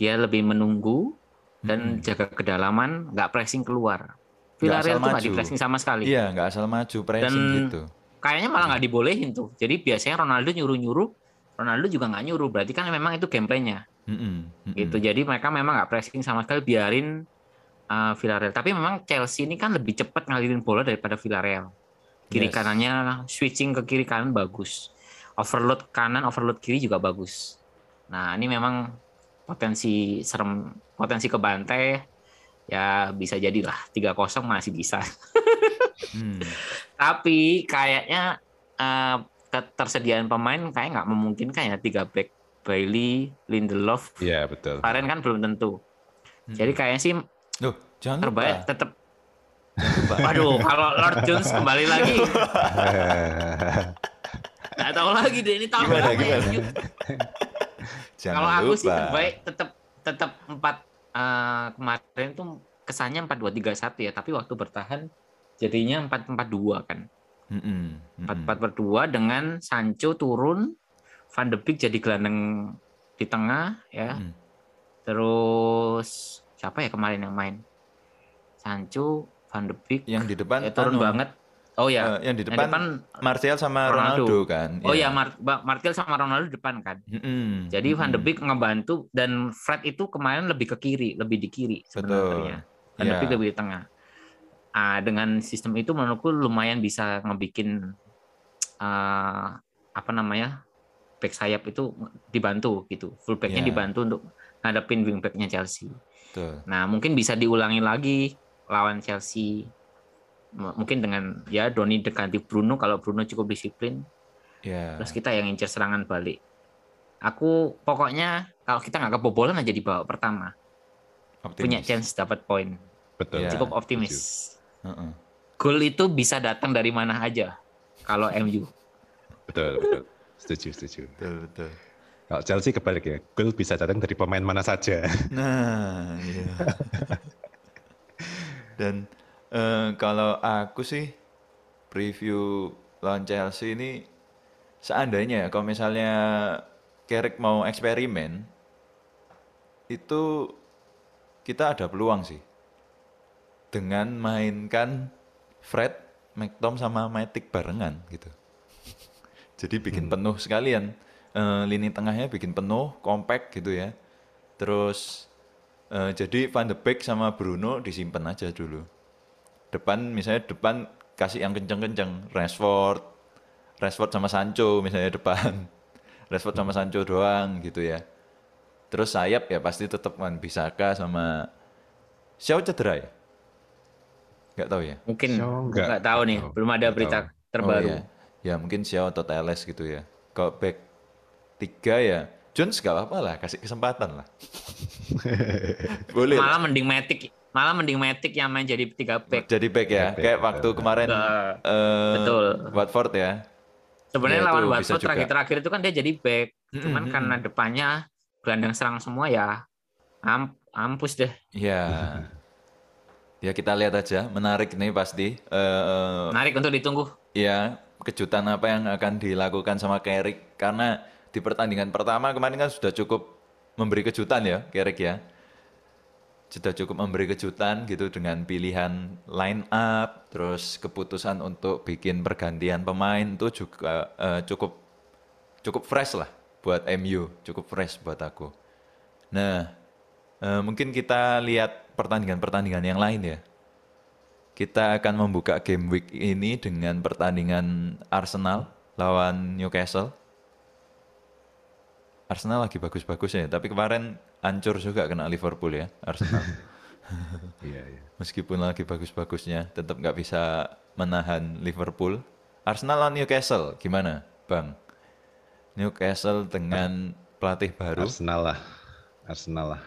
[SPEAKER 3] Dia lebih menunggu dan
[SPEAKER 2] Mm-mm.
[SPEAKER 3] jaga kedalaman, nggak pressing keluar. Villarreal tuh nggak di pressing sama sekali.
[SPEAKER 2] Iya, nggak asal maju pressing
[SPEAKER 3] Dan-
[SPEAKER 2] gitu.
[SPEAKER 3] Kayaknya malah nggak dibolehin tuh. Jadi biasanya Ronaldo nyuruh-nyuruh, Ronaldo juga nggak nyuruh. Berarti kan memang itu gameplaynya.
[SPEAKER 2] Mm-mm, mm-mm.
[SPEAKER 3] Gitu. Jadi mereka memang nggak pressing sama sekali, biarin uh, Villarreal. Tapi memang Chelsea ini kan lebih cepat ngalirin bola daripada Villarreal. Kiri
[SPEAKER 2] Yes.
[SPEAKER 3] kanannya switching ke kiri kanan bagus. Overload kanan, overload kiri juga bagus. Nah ini memang potensi serem, potensi kebantai ya bisa jadilah 3-0 masih bisa.
[SPEAKER 2] Hmm.
[SPEAKER 3] Tapi kayaknya eh, ketersediaan pemain kayak nggak memungkinkan ya tiga back Bailey, Lindelof,
[SPEAKER 4] Iya betul
[SPEAKER 3] Varen kan belum tentu.
[SPEAKER 2] Mm-mm.
[SPEAKER 3] Jadi kayaknya sih
[SPEAKER 2] Loh, jangan
[SPEAKER 3] terbaik
[SPEAKER 2] lupa.
[SPEAKER 3] tetap. Waduh, kalau Lord Jones kembali lagi, nggak tahu lagi deh ini tahun
[SPEAKER 2] Gimana,
[SPEAKER 3] berapa ya,
[SPEAKER 2] gimana?
[SPEAKER 3] Kalau aku
[SPEAKER 2] lupa.
[SPEAKER 3] sih terbaik tetap tetap empat eh, kemarin tuh kesannya empat dua tiga satu ya, tapi waktu bertahan jadinya empat empat dua kan. Empat empat berdua dengan Sancho turun, Van de Beek jadi gelandang di tengah ya.
[SPEAKER 2] Mm.
[SPEAKER 3] Terus siapa ya kemarin yang main? Sancho, Van de Beek,
[SPEAKER 2] Yang di depan
[SPEAKER 3] ya, turun
[SPEAKER 2] anu,
[SPEAKER 3] banget. Oh ya,
[SPEAKER 2] yang di
[SPEAKER 3] yang
[SPEAKER 2] depan,
[SPEAKER 3] depan
[SPEAKER 2] Martial sama
[SPEAKER 3] Ronaldo.
[SPEAKER 2] Ronaldo, kan.
[SPEAKER 3] oh
[SPEAKER 2] Iya.
[SPEAKER 3] ya Mar Martial sama Ronaldo depan kan.
[SPEAKER 2] Mm-mm,
[SPEAKER 3] Jadi Van de. Beek ngebantu dan Fred itu kemarin lebih ke kiri, lebih di kiri sebenarnya. Van de
[SPEAKER 2] Iya.
[SPEAKER 3] Beek lebih di tengah. Ah, dengan sistem itu menurutku lumayan bisa ngebikin ah, apa namanya back sayap itu dibantu gitu, fullbacknya
[SPEAKER 2] Iya.
[SPEAKER 3] dibantu untuk ngadepin wingbacknya Chelsea.
[SPEAKER 2] Betul.
[SPEAKER 3] Nah mungkin bisa diulangi lagi lawan Chelsea, mungkin dengan ya Doni dekanti Bruno kalau Bruno cukup disiplin,
[SPEAKER 2] Ya.
[SPEAKER 3] terus kita yang incer serangan balik. Aku pokoknya kalau kita nggak kebobolan aja di babak pertama, punya
[SPEAKER 2] optimis.
[SPEAKER 3] chance dapat poin,
[SPEAKER 4] betul
[SPEAKER 2] Iya.
[SPEAKER 3] cukup optimis.
[SPEAKER 2] Heeh.
[SPEAKER 3] Gol itu bisa datang dari mana aja kalau MU.
[SPEAKER 4] betul betul setuju setuju
[SPEAKER 2] Betul, betul.
[SPEAKER 4] kalau Chelsea kebalik ya gol bisa datang dari pemain mana saja
[SPEAKER 2] Nah, iya. Dan eh, kalau aku sih preview lawan Chelsea ini seandainya ya kalau misalnya Carrick mau eksperimen itu kita ada peluang sih dengan mainkan Fred, McTom sama Matic barengan gitu. Jadi bikin penuh sekalian Eh, lini tengahnya bikin penuh, compact gitu ya. Terus eh, jadi Van de Beek sama Bruno disimpan aja dulu. Depan misalnya depan kasih yang kenceng-kenceng, Rashford, Rashford sama Sancho misalnya depan. Rashford sama Sancho doang gitu ya. Terus sayap ya pasti tetap Wan Bisaka sama Xiao cedera ya? Nggak tahu ya?
[SPEAKER 3] Mungkin
[SPEAKER 4] nggak-
[SPEAKER 3] nggak tahu nih,
[SPEAKER 4] tahu.
[SPEAKER 3] belum ada
[SPEAKER 4] Nggak
[SPEAKER 3] berita
[SPEAKER 4] tahu.
[SPEAKER 3] terbaru.
[SPEAKER 2] Oh, iya. Ya mungkin Xiao atau Teles gitu ya. Kalau back tiga ya, Jones gak apa-apa lah, kasih kesempatan lah. Boleh. lah.
[SPEAKER 3] Malah mending Matic, malah mending Matic yang main jadi tiga back.
[SPEAKER 2] Jadi back ya,
[SPEAKER 4] Back,
[SPEAKER 2] kayak waktu kemarin eh,
[SPEAKER 3] betul.
[SPEAKER 2] Watford ya.
[SPEAKER 3] Sebenarnya
[SPEAKER 2] Ya,
[SPEAKER 3] lawan Watford terakhir-terakhir itu kan dia jadi back. Cuman
[SPEAKER 2] mm-mm.
[SPEAKER 3] karena depannya gelandang serang semua ya am- ampus deh.
[SPEAKER 2] Ya. Ya kita lihat aja, menarik nih pasti. Eh,
[SPEAKER 3] Menarik untuk ditunggu.
[SPEAKER 2] ya kejutan apa yang akan dilakukan sama Carrick karena di pertandingan pertama kemarin kan sudah cukup memberi kejutan ya Carrick ya. Sudah cukup memberi kejutan gitu dengan pilihan line up terus keputusan untuk bikin pergantian pemain itu juga eh, cukup cukup fresh lah buat MU cukup fresh buat aku. Nah eh, mungkin kita lihat pertandingan-pertandingan yang lain ya. Kita akan membuka game week ini dengan pertandingan Arsenal lawan Newcastle. Arsenal lagi bagus-bagusnya, tapi kemarin hancur juga kena Liverpool ya Arsenal.
[SPEAKER 4] Iya, iya.
[SPEAKER 2] Meskipun lagi bagus-bagusnya, tetap nggak bisa menahan Liverpool. Arsenal lawan Newcastle, gimana, Bang? Newcastle dengan pelatih baru,
[SPEAKER 4] Arsenal lah. Arsenal lah.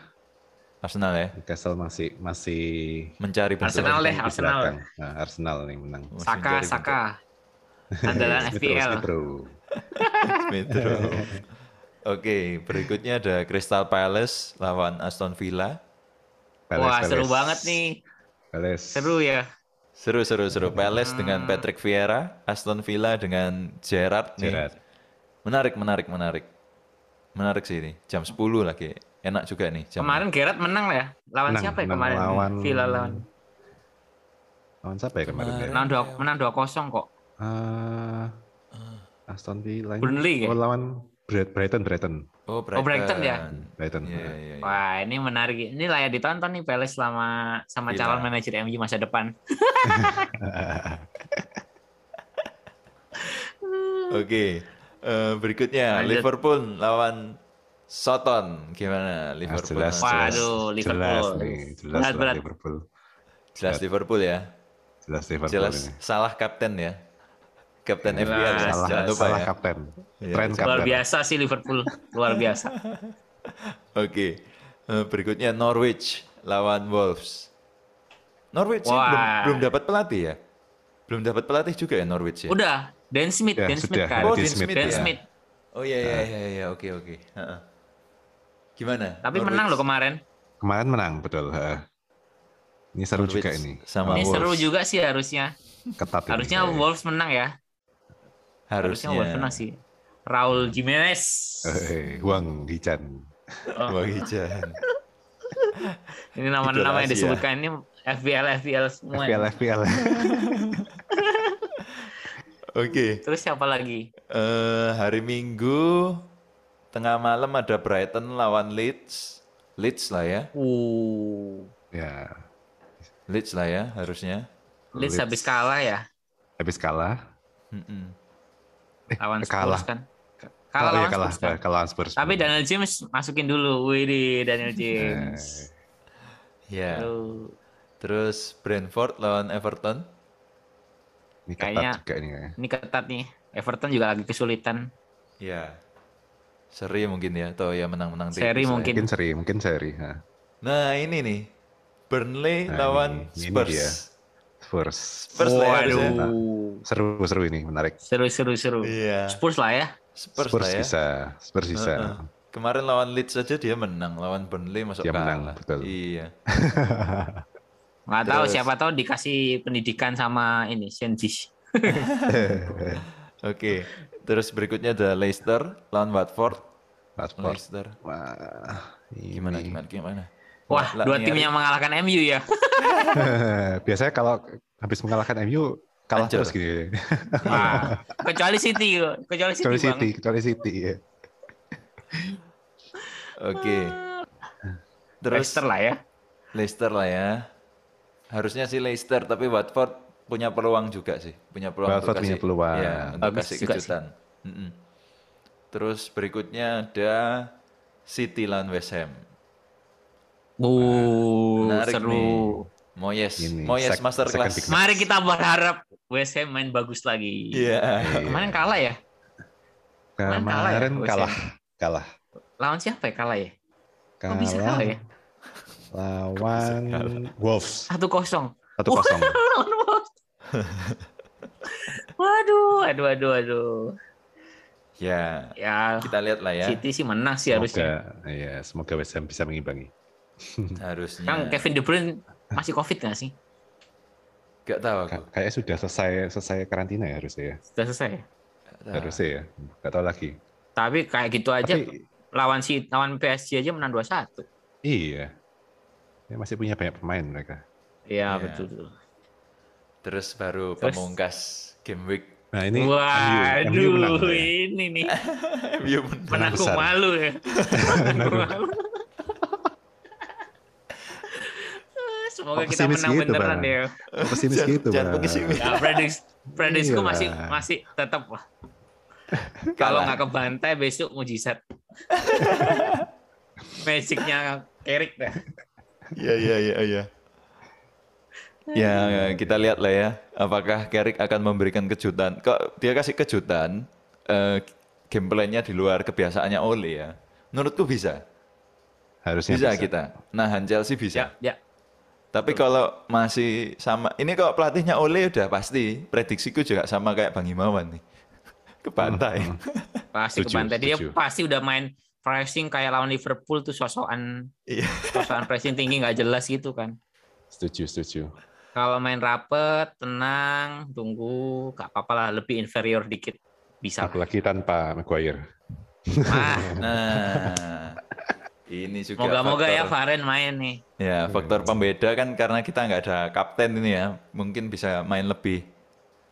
[SPEAKER 2] Arsenal ya,
[SPEAKER 4] Newcastle masih masih
[SPEAKER 2] mencari bentuk
[SPEAKER 3] Arsenal deh, Arsenal.
[SPEAKER 4] Nah, Arsenal nih menang.
[SPEAKER 2] Masih
[SPEAKER 3] Saka, Saka. Andalan
[SPEAKER 4] Smith Rowe,
[SPEAKER 3] FPL.
[SPEAKER 4] Smith Rowe.
[SPEAKER 2] Oke, berikutnya ada Crystal Palace lawan Aston Villa.
[SPEAKER 4] Palace,
[SPEAKER 3] Wah, seru
[SPEAKER 4] Palace.
[SPEAKER 3] banget nih.
[SPEAKER 4] Palace.
[SPEAKER 3] Seru ya.
[SPEAKER 2] Seru, seru, seru. Palace dengan Patrick Vieira, Aston Villa dengan Gerrard. nih.
[SPEAKER 4] Gerrard.
[SPEAKER 2] Menarik, menarik, menarik. Menarik sih ini. Jam 10 lagi. Enak juga nih. Jam
[SPEAKER 3] Kemarin Gerrard menang lah ya. Lawan
[SPEAKER 4] Menang,
[SPEAKER 3] siapa ya
[SPEAKER 4] menang
[SPEAKER 3] kemarin?
[SPEAKER 4] lawan-
[SPEAKER 3] Villa lawan.
[SPEAKER 4] Lawan siapa ya kemarin? ya?
[SPEAKER 3] Menang dua, menang 2-0 kok.
[SPEAKER 4] Eh, Aston Villa.
[SPEAKER 3] Burnley ya?
[SPEAKER 4] Oh, lawan Brighton, Brighton.
[SPEAKER 2] Oh,
[SPEAKER 3] Oh, Brighton ya?
[SPEAKER 4] Brighton.
[SPEAKER 2] Iya, iya, iya.
[SPEAKER 3] Wah, ini menarik. Ini layak ditonton nih Palace selama sama
[SPEAKER 2] Villa.
[SPEAKER 3] calon manajer MU masa depan.
[SPEAKER 2] Oke. Eh, berikutnya
[SPEAKER 3] Lanjut.
[SPEAKER 2] Liverpool lawan Soton. Gimana Liverpool?
[SPEAKER 4] jelas,
[SPEAKER 2] lawan-
[SPEAKER 3] Waduh,
[SPEAKER 4] jelas,
[SPEAKER 3] Liverpool.
[SPEAKER 4] Jelas nih, jelas
[SPEAKER 3] Berat, berat.
[SPEAKER 4] Liverpool.
[SPEAKER 2] Jelas Liverpool ya.
[SPEAKER 4] Jelas Liverpool
[SPEAKER 2] Jelas
[SPEAKER 4] ini.
[SPEAKER 2] salah kapten ya. Kapten
[SPEAKER 3] Jelas,
[SPEAKER 2] FPL ya.
[SPEAKER 4] Salah,
[SPEAKER 2] lupa
[SPEAKER 4] salah
[SPEAKER 2] ya.
[SPEAKER 4] kapten. Tren
[SPEAKER 2] jelas.
[SPEAKER 3] Luar
[SPEAKER 4] kapten.
[SPEAKER 3] biasa sih Liverpool. Luar biasa.
[SPEAKER 2] Oke. Eh, berikutnya Norwich lawan Wolves. Norwich sih
[SPEAKER 3] Wah.
[SPEAKER 2] belum belum dapat pelatih ya. Belum dapat pelatih juga ya Norwich ya.
[SPEAKER 3] Udah, Dan Smith,
[SPEAKER 4] Ya,
[SPEAKER 3] Dan Smith
[SPEAKER 4] sudah.
[SPEAKER 3] kan.
[SPEAKER 2] Oh,
[SPEAKER 4] Dan
[SPEAKER 2] Dan
[SPEAKER 4] Smith
[SPEAKER 2] Smith,
[SPEAKER 3] Dan
[SPEAKER 2] ya.
[SPEAKER 3] Smith.
[SPEAKER 2] Oh iya iya iya iya oke oke. Heeh. Gimana?
[SPEAKER 3] Tapi
[SPEAKER 2] Norwich?
[SPEAKER 3] menang loh kemarin.
[SPEAKER 4] Kemarin menang, betul. ha. Ini seru
[SPEAKER 2] Norwich
[SPEAKER 4] juga ini.
[SPEAKER 2] sama
[SPEAKER 3] Ini
[SPEAKER 2] Wolves.
[SPEAKER 3] seru juga sih harusnya.
[SPEAKER 4] Ketat ini.
[SPEAKER 3] Harusnya
[SPEAKER 4] Eh,
[SPEAKER 3] Wolves menang ya.
[SPEAKER 2] Harusnya.
[SPEAKER 3] Harusnya Wolves menang sih. Raul Jimenez.
[SPEAKER 4] eh, Wang Hichan.
[SPEAKER 3] Oh,
[SPEAKER 2] Wah Ijan.
[SPEAKER 3] ini nama-nama yang disebutkan ini FPL FPL semua.
[SPEAKER 4] FPL, FPL.
[SPEAKER 2] Oke.
[SPEAKER 3] Terus siapa lagi?
[SPEAKER 2] Eh, hari Minggu tengah malam ada Brighton lawan Leeds. Leeds lah ya.
[SPEAKER 3] Uh,
[SPEAKER 4] ya,
[SPEAKER 2] Leeds lah ya harusnya.
[SPEAKER 3] Leeds
[SPEAKER 4] Leeds.
[SPEAKER 3] habis kalah ya
[SPEAKER 4] habis kalah.
[SPEAKER 2] Mm-mm.
[SPEAKER 3] Lawan Spurs
[SPEAKER 4] kalah.
[SPEAKER 3] kan. Kalah
[SPEAKER 4] oh, iya,
[SPEAKER 3] lawan
[SPEAKER 4] kalah,
[SPEAKER 3] Spurs kan.
[SPEAKER 4] kalah lawan Spurs.
[SPEAKER 3] Tapi Daniel James masukin dulu. Wih, Daniel
[SPEAKER 4] Eh,
[SPEAKER 3] James.
[SPEAKER 2] Ya.
[SPEAKER 3] Aduh.
[SPEAKER 2] Terus Brentford lawan Everton.
[SPEAKER 4] ini ketat
[SPEAKER 3] Kayaknya-
[SPEAKER 4] juga ini kayaknya.
[SPEAKER 3] Ini ketat nih. Everton juga lagi kesulitan.
[SPEAKER 2] Ya. Seri mungkin ya atau ya menang-menang tipis
[SPEAKER 3] Seri
[SPEAKER 2] ya.
[SPEAKER 3] mungkin.
[SPEAKER 4] Mungkin seri, mungkin seri. ha.
[SPEAKER 2] Nah, ini nih. Burnley
[SPEAKER 4] Nah,
[SPEAKER 2] lawan
[SPEAKER 4] ini- ini
[SPEAKER 2] Spurs.
[SPEAKER 4] dia. Spurs.
[SPEAKER 2] Spurs lah ya.
[SPEAKER 4] Seru, seru ini, menarik.
[SPEAKER 3] Seru, seru, seru.
[SPEAKER 2] Iya.
[SPEAKER 3] Spurs lah ya.
[SPEAKER 2] Spurs,
[SPEAKER 4] Spurs
[SPEAKER 2] lah ya.
[SPEAKER 4] bisa, Spurs bisa.
[SPEAKER 2] Heeh. Kemarin lawan Leeds saja dia menang, lawan Burnley masuk
[SPEAKER 4] Dia
[SPEAKER 2] kalah.
[SPEAKER 4] menang, betul.
[SPEAKER 2] Iya.
[SPEAKER 3] Nggak tahu siapa tahu dikasih pendidikan sama ini Senjis.
[SPEAKER 2] Oke. Terus berikutnya ada Leicester lawan Watford.
[SPEAKER 4] Watford.
[SPEAKER 2] Leicester.
[SPEAKER 4] Wah,
[SPEAKER 2] Gimana gimana gimana?
[SPEAKER 3] Wah, dua
[SPEAKER 2] Niari-
[SPEAKER 3] tim yang mengalahkan MU ya.
[SPEAKER 4] Biasanya kalau habis mengalahkan MU kalah
[SPEAKER 2] Hancur.
[SPEAKER 4] terus gini.
[SPEAKER 3] Wah, kecuali City, kecuali City,
[SPEAKER 4] Kecuali
[SPEAKER 3] Bang.
[SPEAKER 4] City, kecuali City ya.
[SPEAKER 2] Oke. Terus
[SPEAKER 3] Leicester lah ya.
[SPEAKER 2] Leicester lah ya. Harusnya sih Leicester tapi Watford punya peluang juga sih. Punya peluang
[SPEAKER 4] Watford
[SPEAKER 2] untuk
[SPEAKER 4] punya
[SPEAKER 2] kasih,
[SPEAKER 4] peluang.
[SPEAKER 2] ya, untuk
[SPEAKER 3] Bagus
[SPEAKER 2] kasih
[SPEAKER 3] juga sih.
[SPEAKER 2] kejutan. Mm-mm. Terus berikutnya ada City lawan West Ham.
[SPEAKER 3] Uh,
[SPEAKER 2] Menarik
[SPEAKER 3] seru.
[SPEAKER 2] nih. Moyes,
[SPEAKER 4] Ini,
[SPEAKER 2] Moyes
[SPEAKER 4] sec-
[SPEAKER 2] masterclass.
[SPEAKER 3] Mari kita berharap West Ham main bagus lagi.
[SPEAKER 2] Iya.
[SPEAKER 3] Kemarin kalah ya? Kemarin kalah ya,
[SPEAKER 4] Kemarin kalah,
[SPEAKER 3] Ham?
[SPEAKER 4] kalah.
[SPEAKER 3] Lawan siapa ya kalah ya? Kok bisa
[SPEAKER 4] Kalah
[SPEAKER 3] kalah ya?
[SPEAKER 4] lawan Wolves
[SPEAKER 3] Satu kosong.
[SPEAKER 4] satu kosong.
[SPEAKER 3] Lawan Wolves. Waduh, aduh, aduh, aduh.
[SPEAKER 2] Ya,
[SPEAKER 3] Ya,
[SPEAKER 2] kita lihat lah ya.
[SPEAKER 3] City sih menang sih harusnya.
[SPEAKER 4] Semoga, ya, semoga West Ham bisa mengimbangi.
[SPEAKER 2] Harusnya.
[SPEAKER 3] Kang Kevin De Bruyne masih COVID nggak sih?
[SPEAKER 2] Gak tahu aku.
[SPEAKER 4] Ka- Kayaknya sudah selesai selesai karantina ya harusnya ya.
[SPEAKER 3] Sudah selesai. ya?
[SPEAKER 4] Harusnya ya. Gak tahu lagi.
[SPEAKER 3] Tapi kayak gitu aja
[SPEAKER 4] Tapi
[SPEAKER 3] lawan si lawan PSG aja menang 2-1.
[SPEAKER 4] iya. Ya, masih punya banyak pemain mereka.
[SPEAKER 3] Iya,
[SPEAKER 2] Iya.
[SPEAKER 3] betul.
[SPEAKER 2] Terus baru
[SPEAKER 3] Terus?
[SPEAKER 2] pemungkas game week.
[SPEAKER 4] Nah ini MU, MU
[SPEAKER 3] Waduh,
[SPEAKER 4] menang. ya.
[SPEAKER 3] ini nih
[SPEAKER 2] MU menang.
[SPEAKER 3] malu ya. Menangku malu. Semoga kita
[SPEAKER 4] pesimis
[SPEAKER 3] menang
[SPEAKER 4] gitu,
[SPEAKER 3] beneran
[SPEAKER 4] Bang.
[SPEAKER 3] ya.
[SPEAKER 4] Pesimis gitu.
[SPEAKER 2] jangan
[SPEAKER 4] Bang.
[SPEAKER 2] pesimis.
[SPEAKER 3] Ya, prediksi prediksiku
[SPEAKER 4] Iyalah.
[SPEAKER 3] masih masih tetap lah. Kalau nggak kebantai besok mujizat. magicnya Carrick dah.
[SPEAKER 2] Iya iya iya iya. Ya kita lihat lah ya, apakah Carrick akan memberikan kejutan. Kok dia kasih kejutan, eh, gameplaynya di luar kebiasaannya Ole ya. Menurutku bisa,
[SPEAKER 4] Harusnya
[SPEAKER 2] bisa kita. Nahan Chelsea
[SPEAKER 3] Ya,
[SPEAKER 2] bisa.
[SPEAKER 3] ya.
[SPEAKER 2] Tapi kalau masih sama, ini kalau pelatihnya Ole udah pasti, prediksiku juga sama kayak Bang Himawan nih. Ke pantai.
[SPEAKER 3] Pasti ke pantai. Dia
[SPEAKER 4] setuju.
[SPEAKER 3] pasti udah main pressing kayak lawan Liverpool tuh sosokan
[SPEAKER 2] Iya.
[SPEAKER 3] sosokan pressing tinggi nggak jelas gitu kan.
[SPEAKER 4] Setuju, setuju.
[SPEAKER 3] Kalau main rapet, tenang, tunggu, gak apa-apa lah, lebih inferior dikit. Bisa.
[SPEAKER 4] Apalagi tanpa Maguire.
[SPEAKER 3] Ah,
[SPEAKER 2] Nah, ini juga
[SPEAKER 3] moga-moga ya
[SPEAKER 2] faktor-
[SPEAKER 3] Varen main nih.
[SPEAKER 2] Ya, faktor pembeda kan karena kita nggak ada kapten ini ya, mungkin bisa main lebih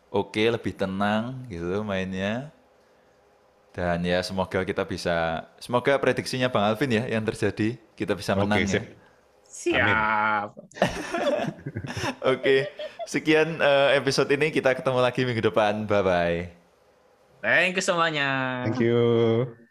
[SPEAKER 2] oke, lebih tenang gitu mainnya. Dan ya semoga kita bisa, semoga prediksinya Bang Alvin ya yang terjadi, kita bisa menang
[SPEAKER 4] Oke,
[SPEAKER 2] ya.
[SPEAKER 3] Siap.
[SPEAKER 2] Oke, sekian eh, episode ini kita ketemu lagi minggu depan. Bye bye.
[SPEAKER 3] Thank you semuanya.
[SPEAKER 4] Thank you.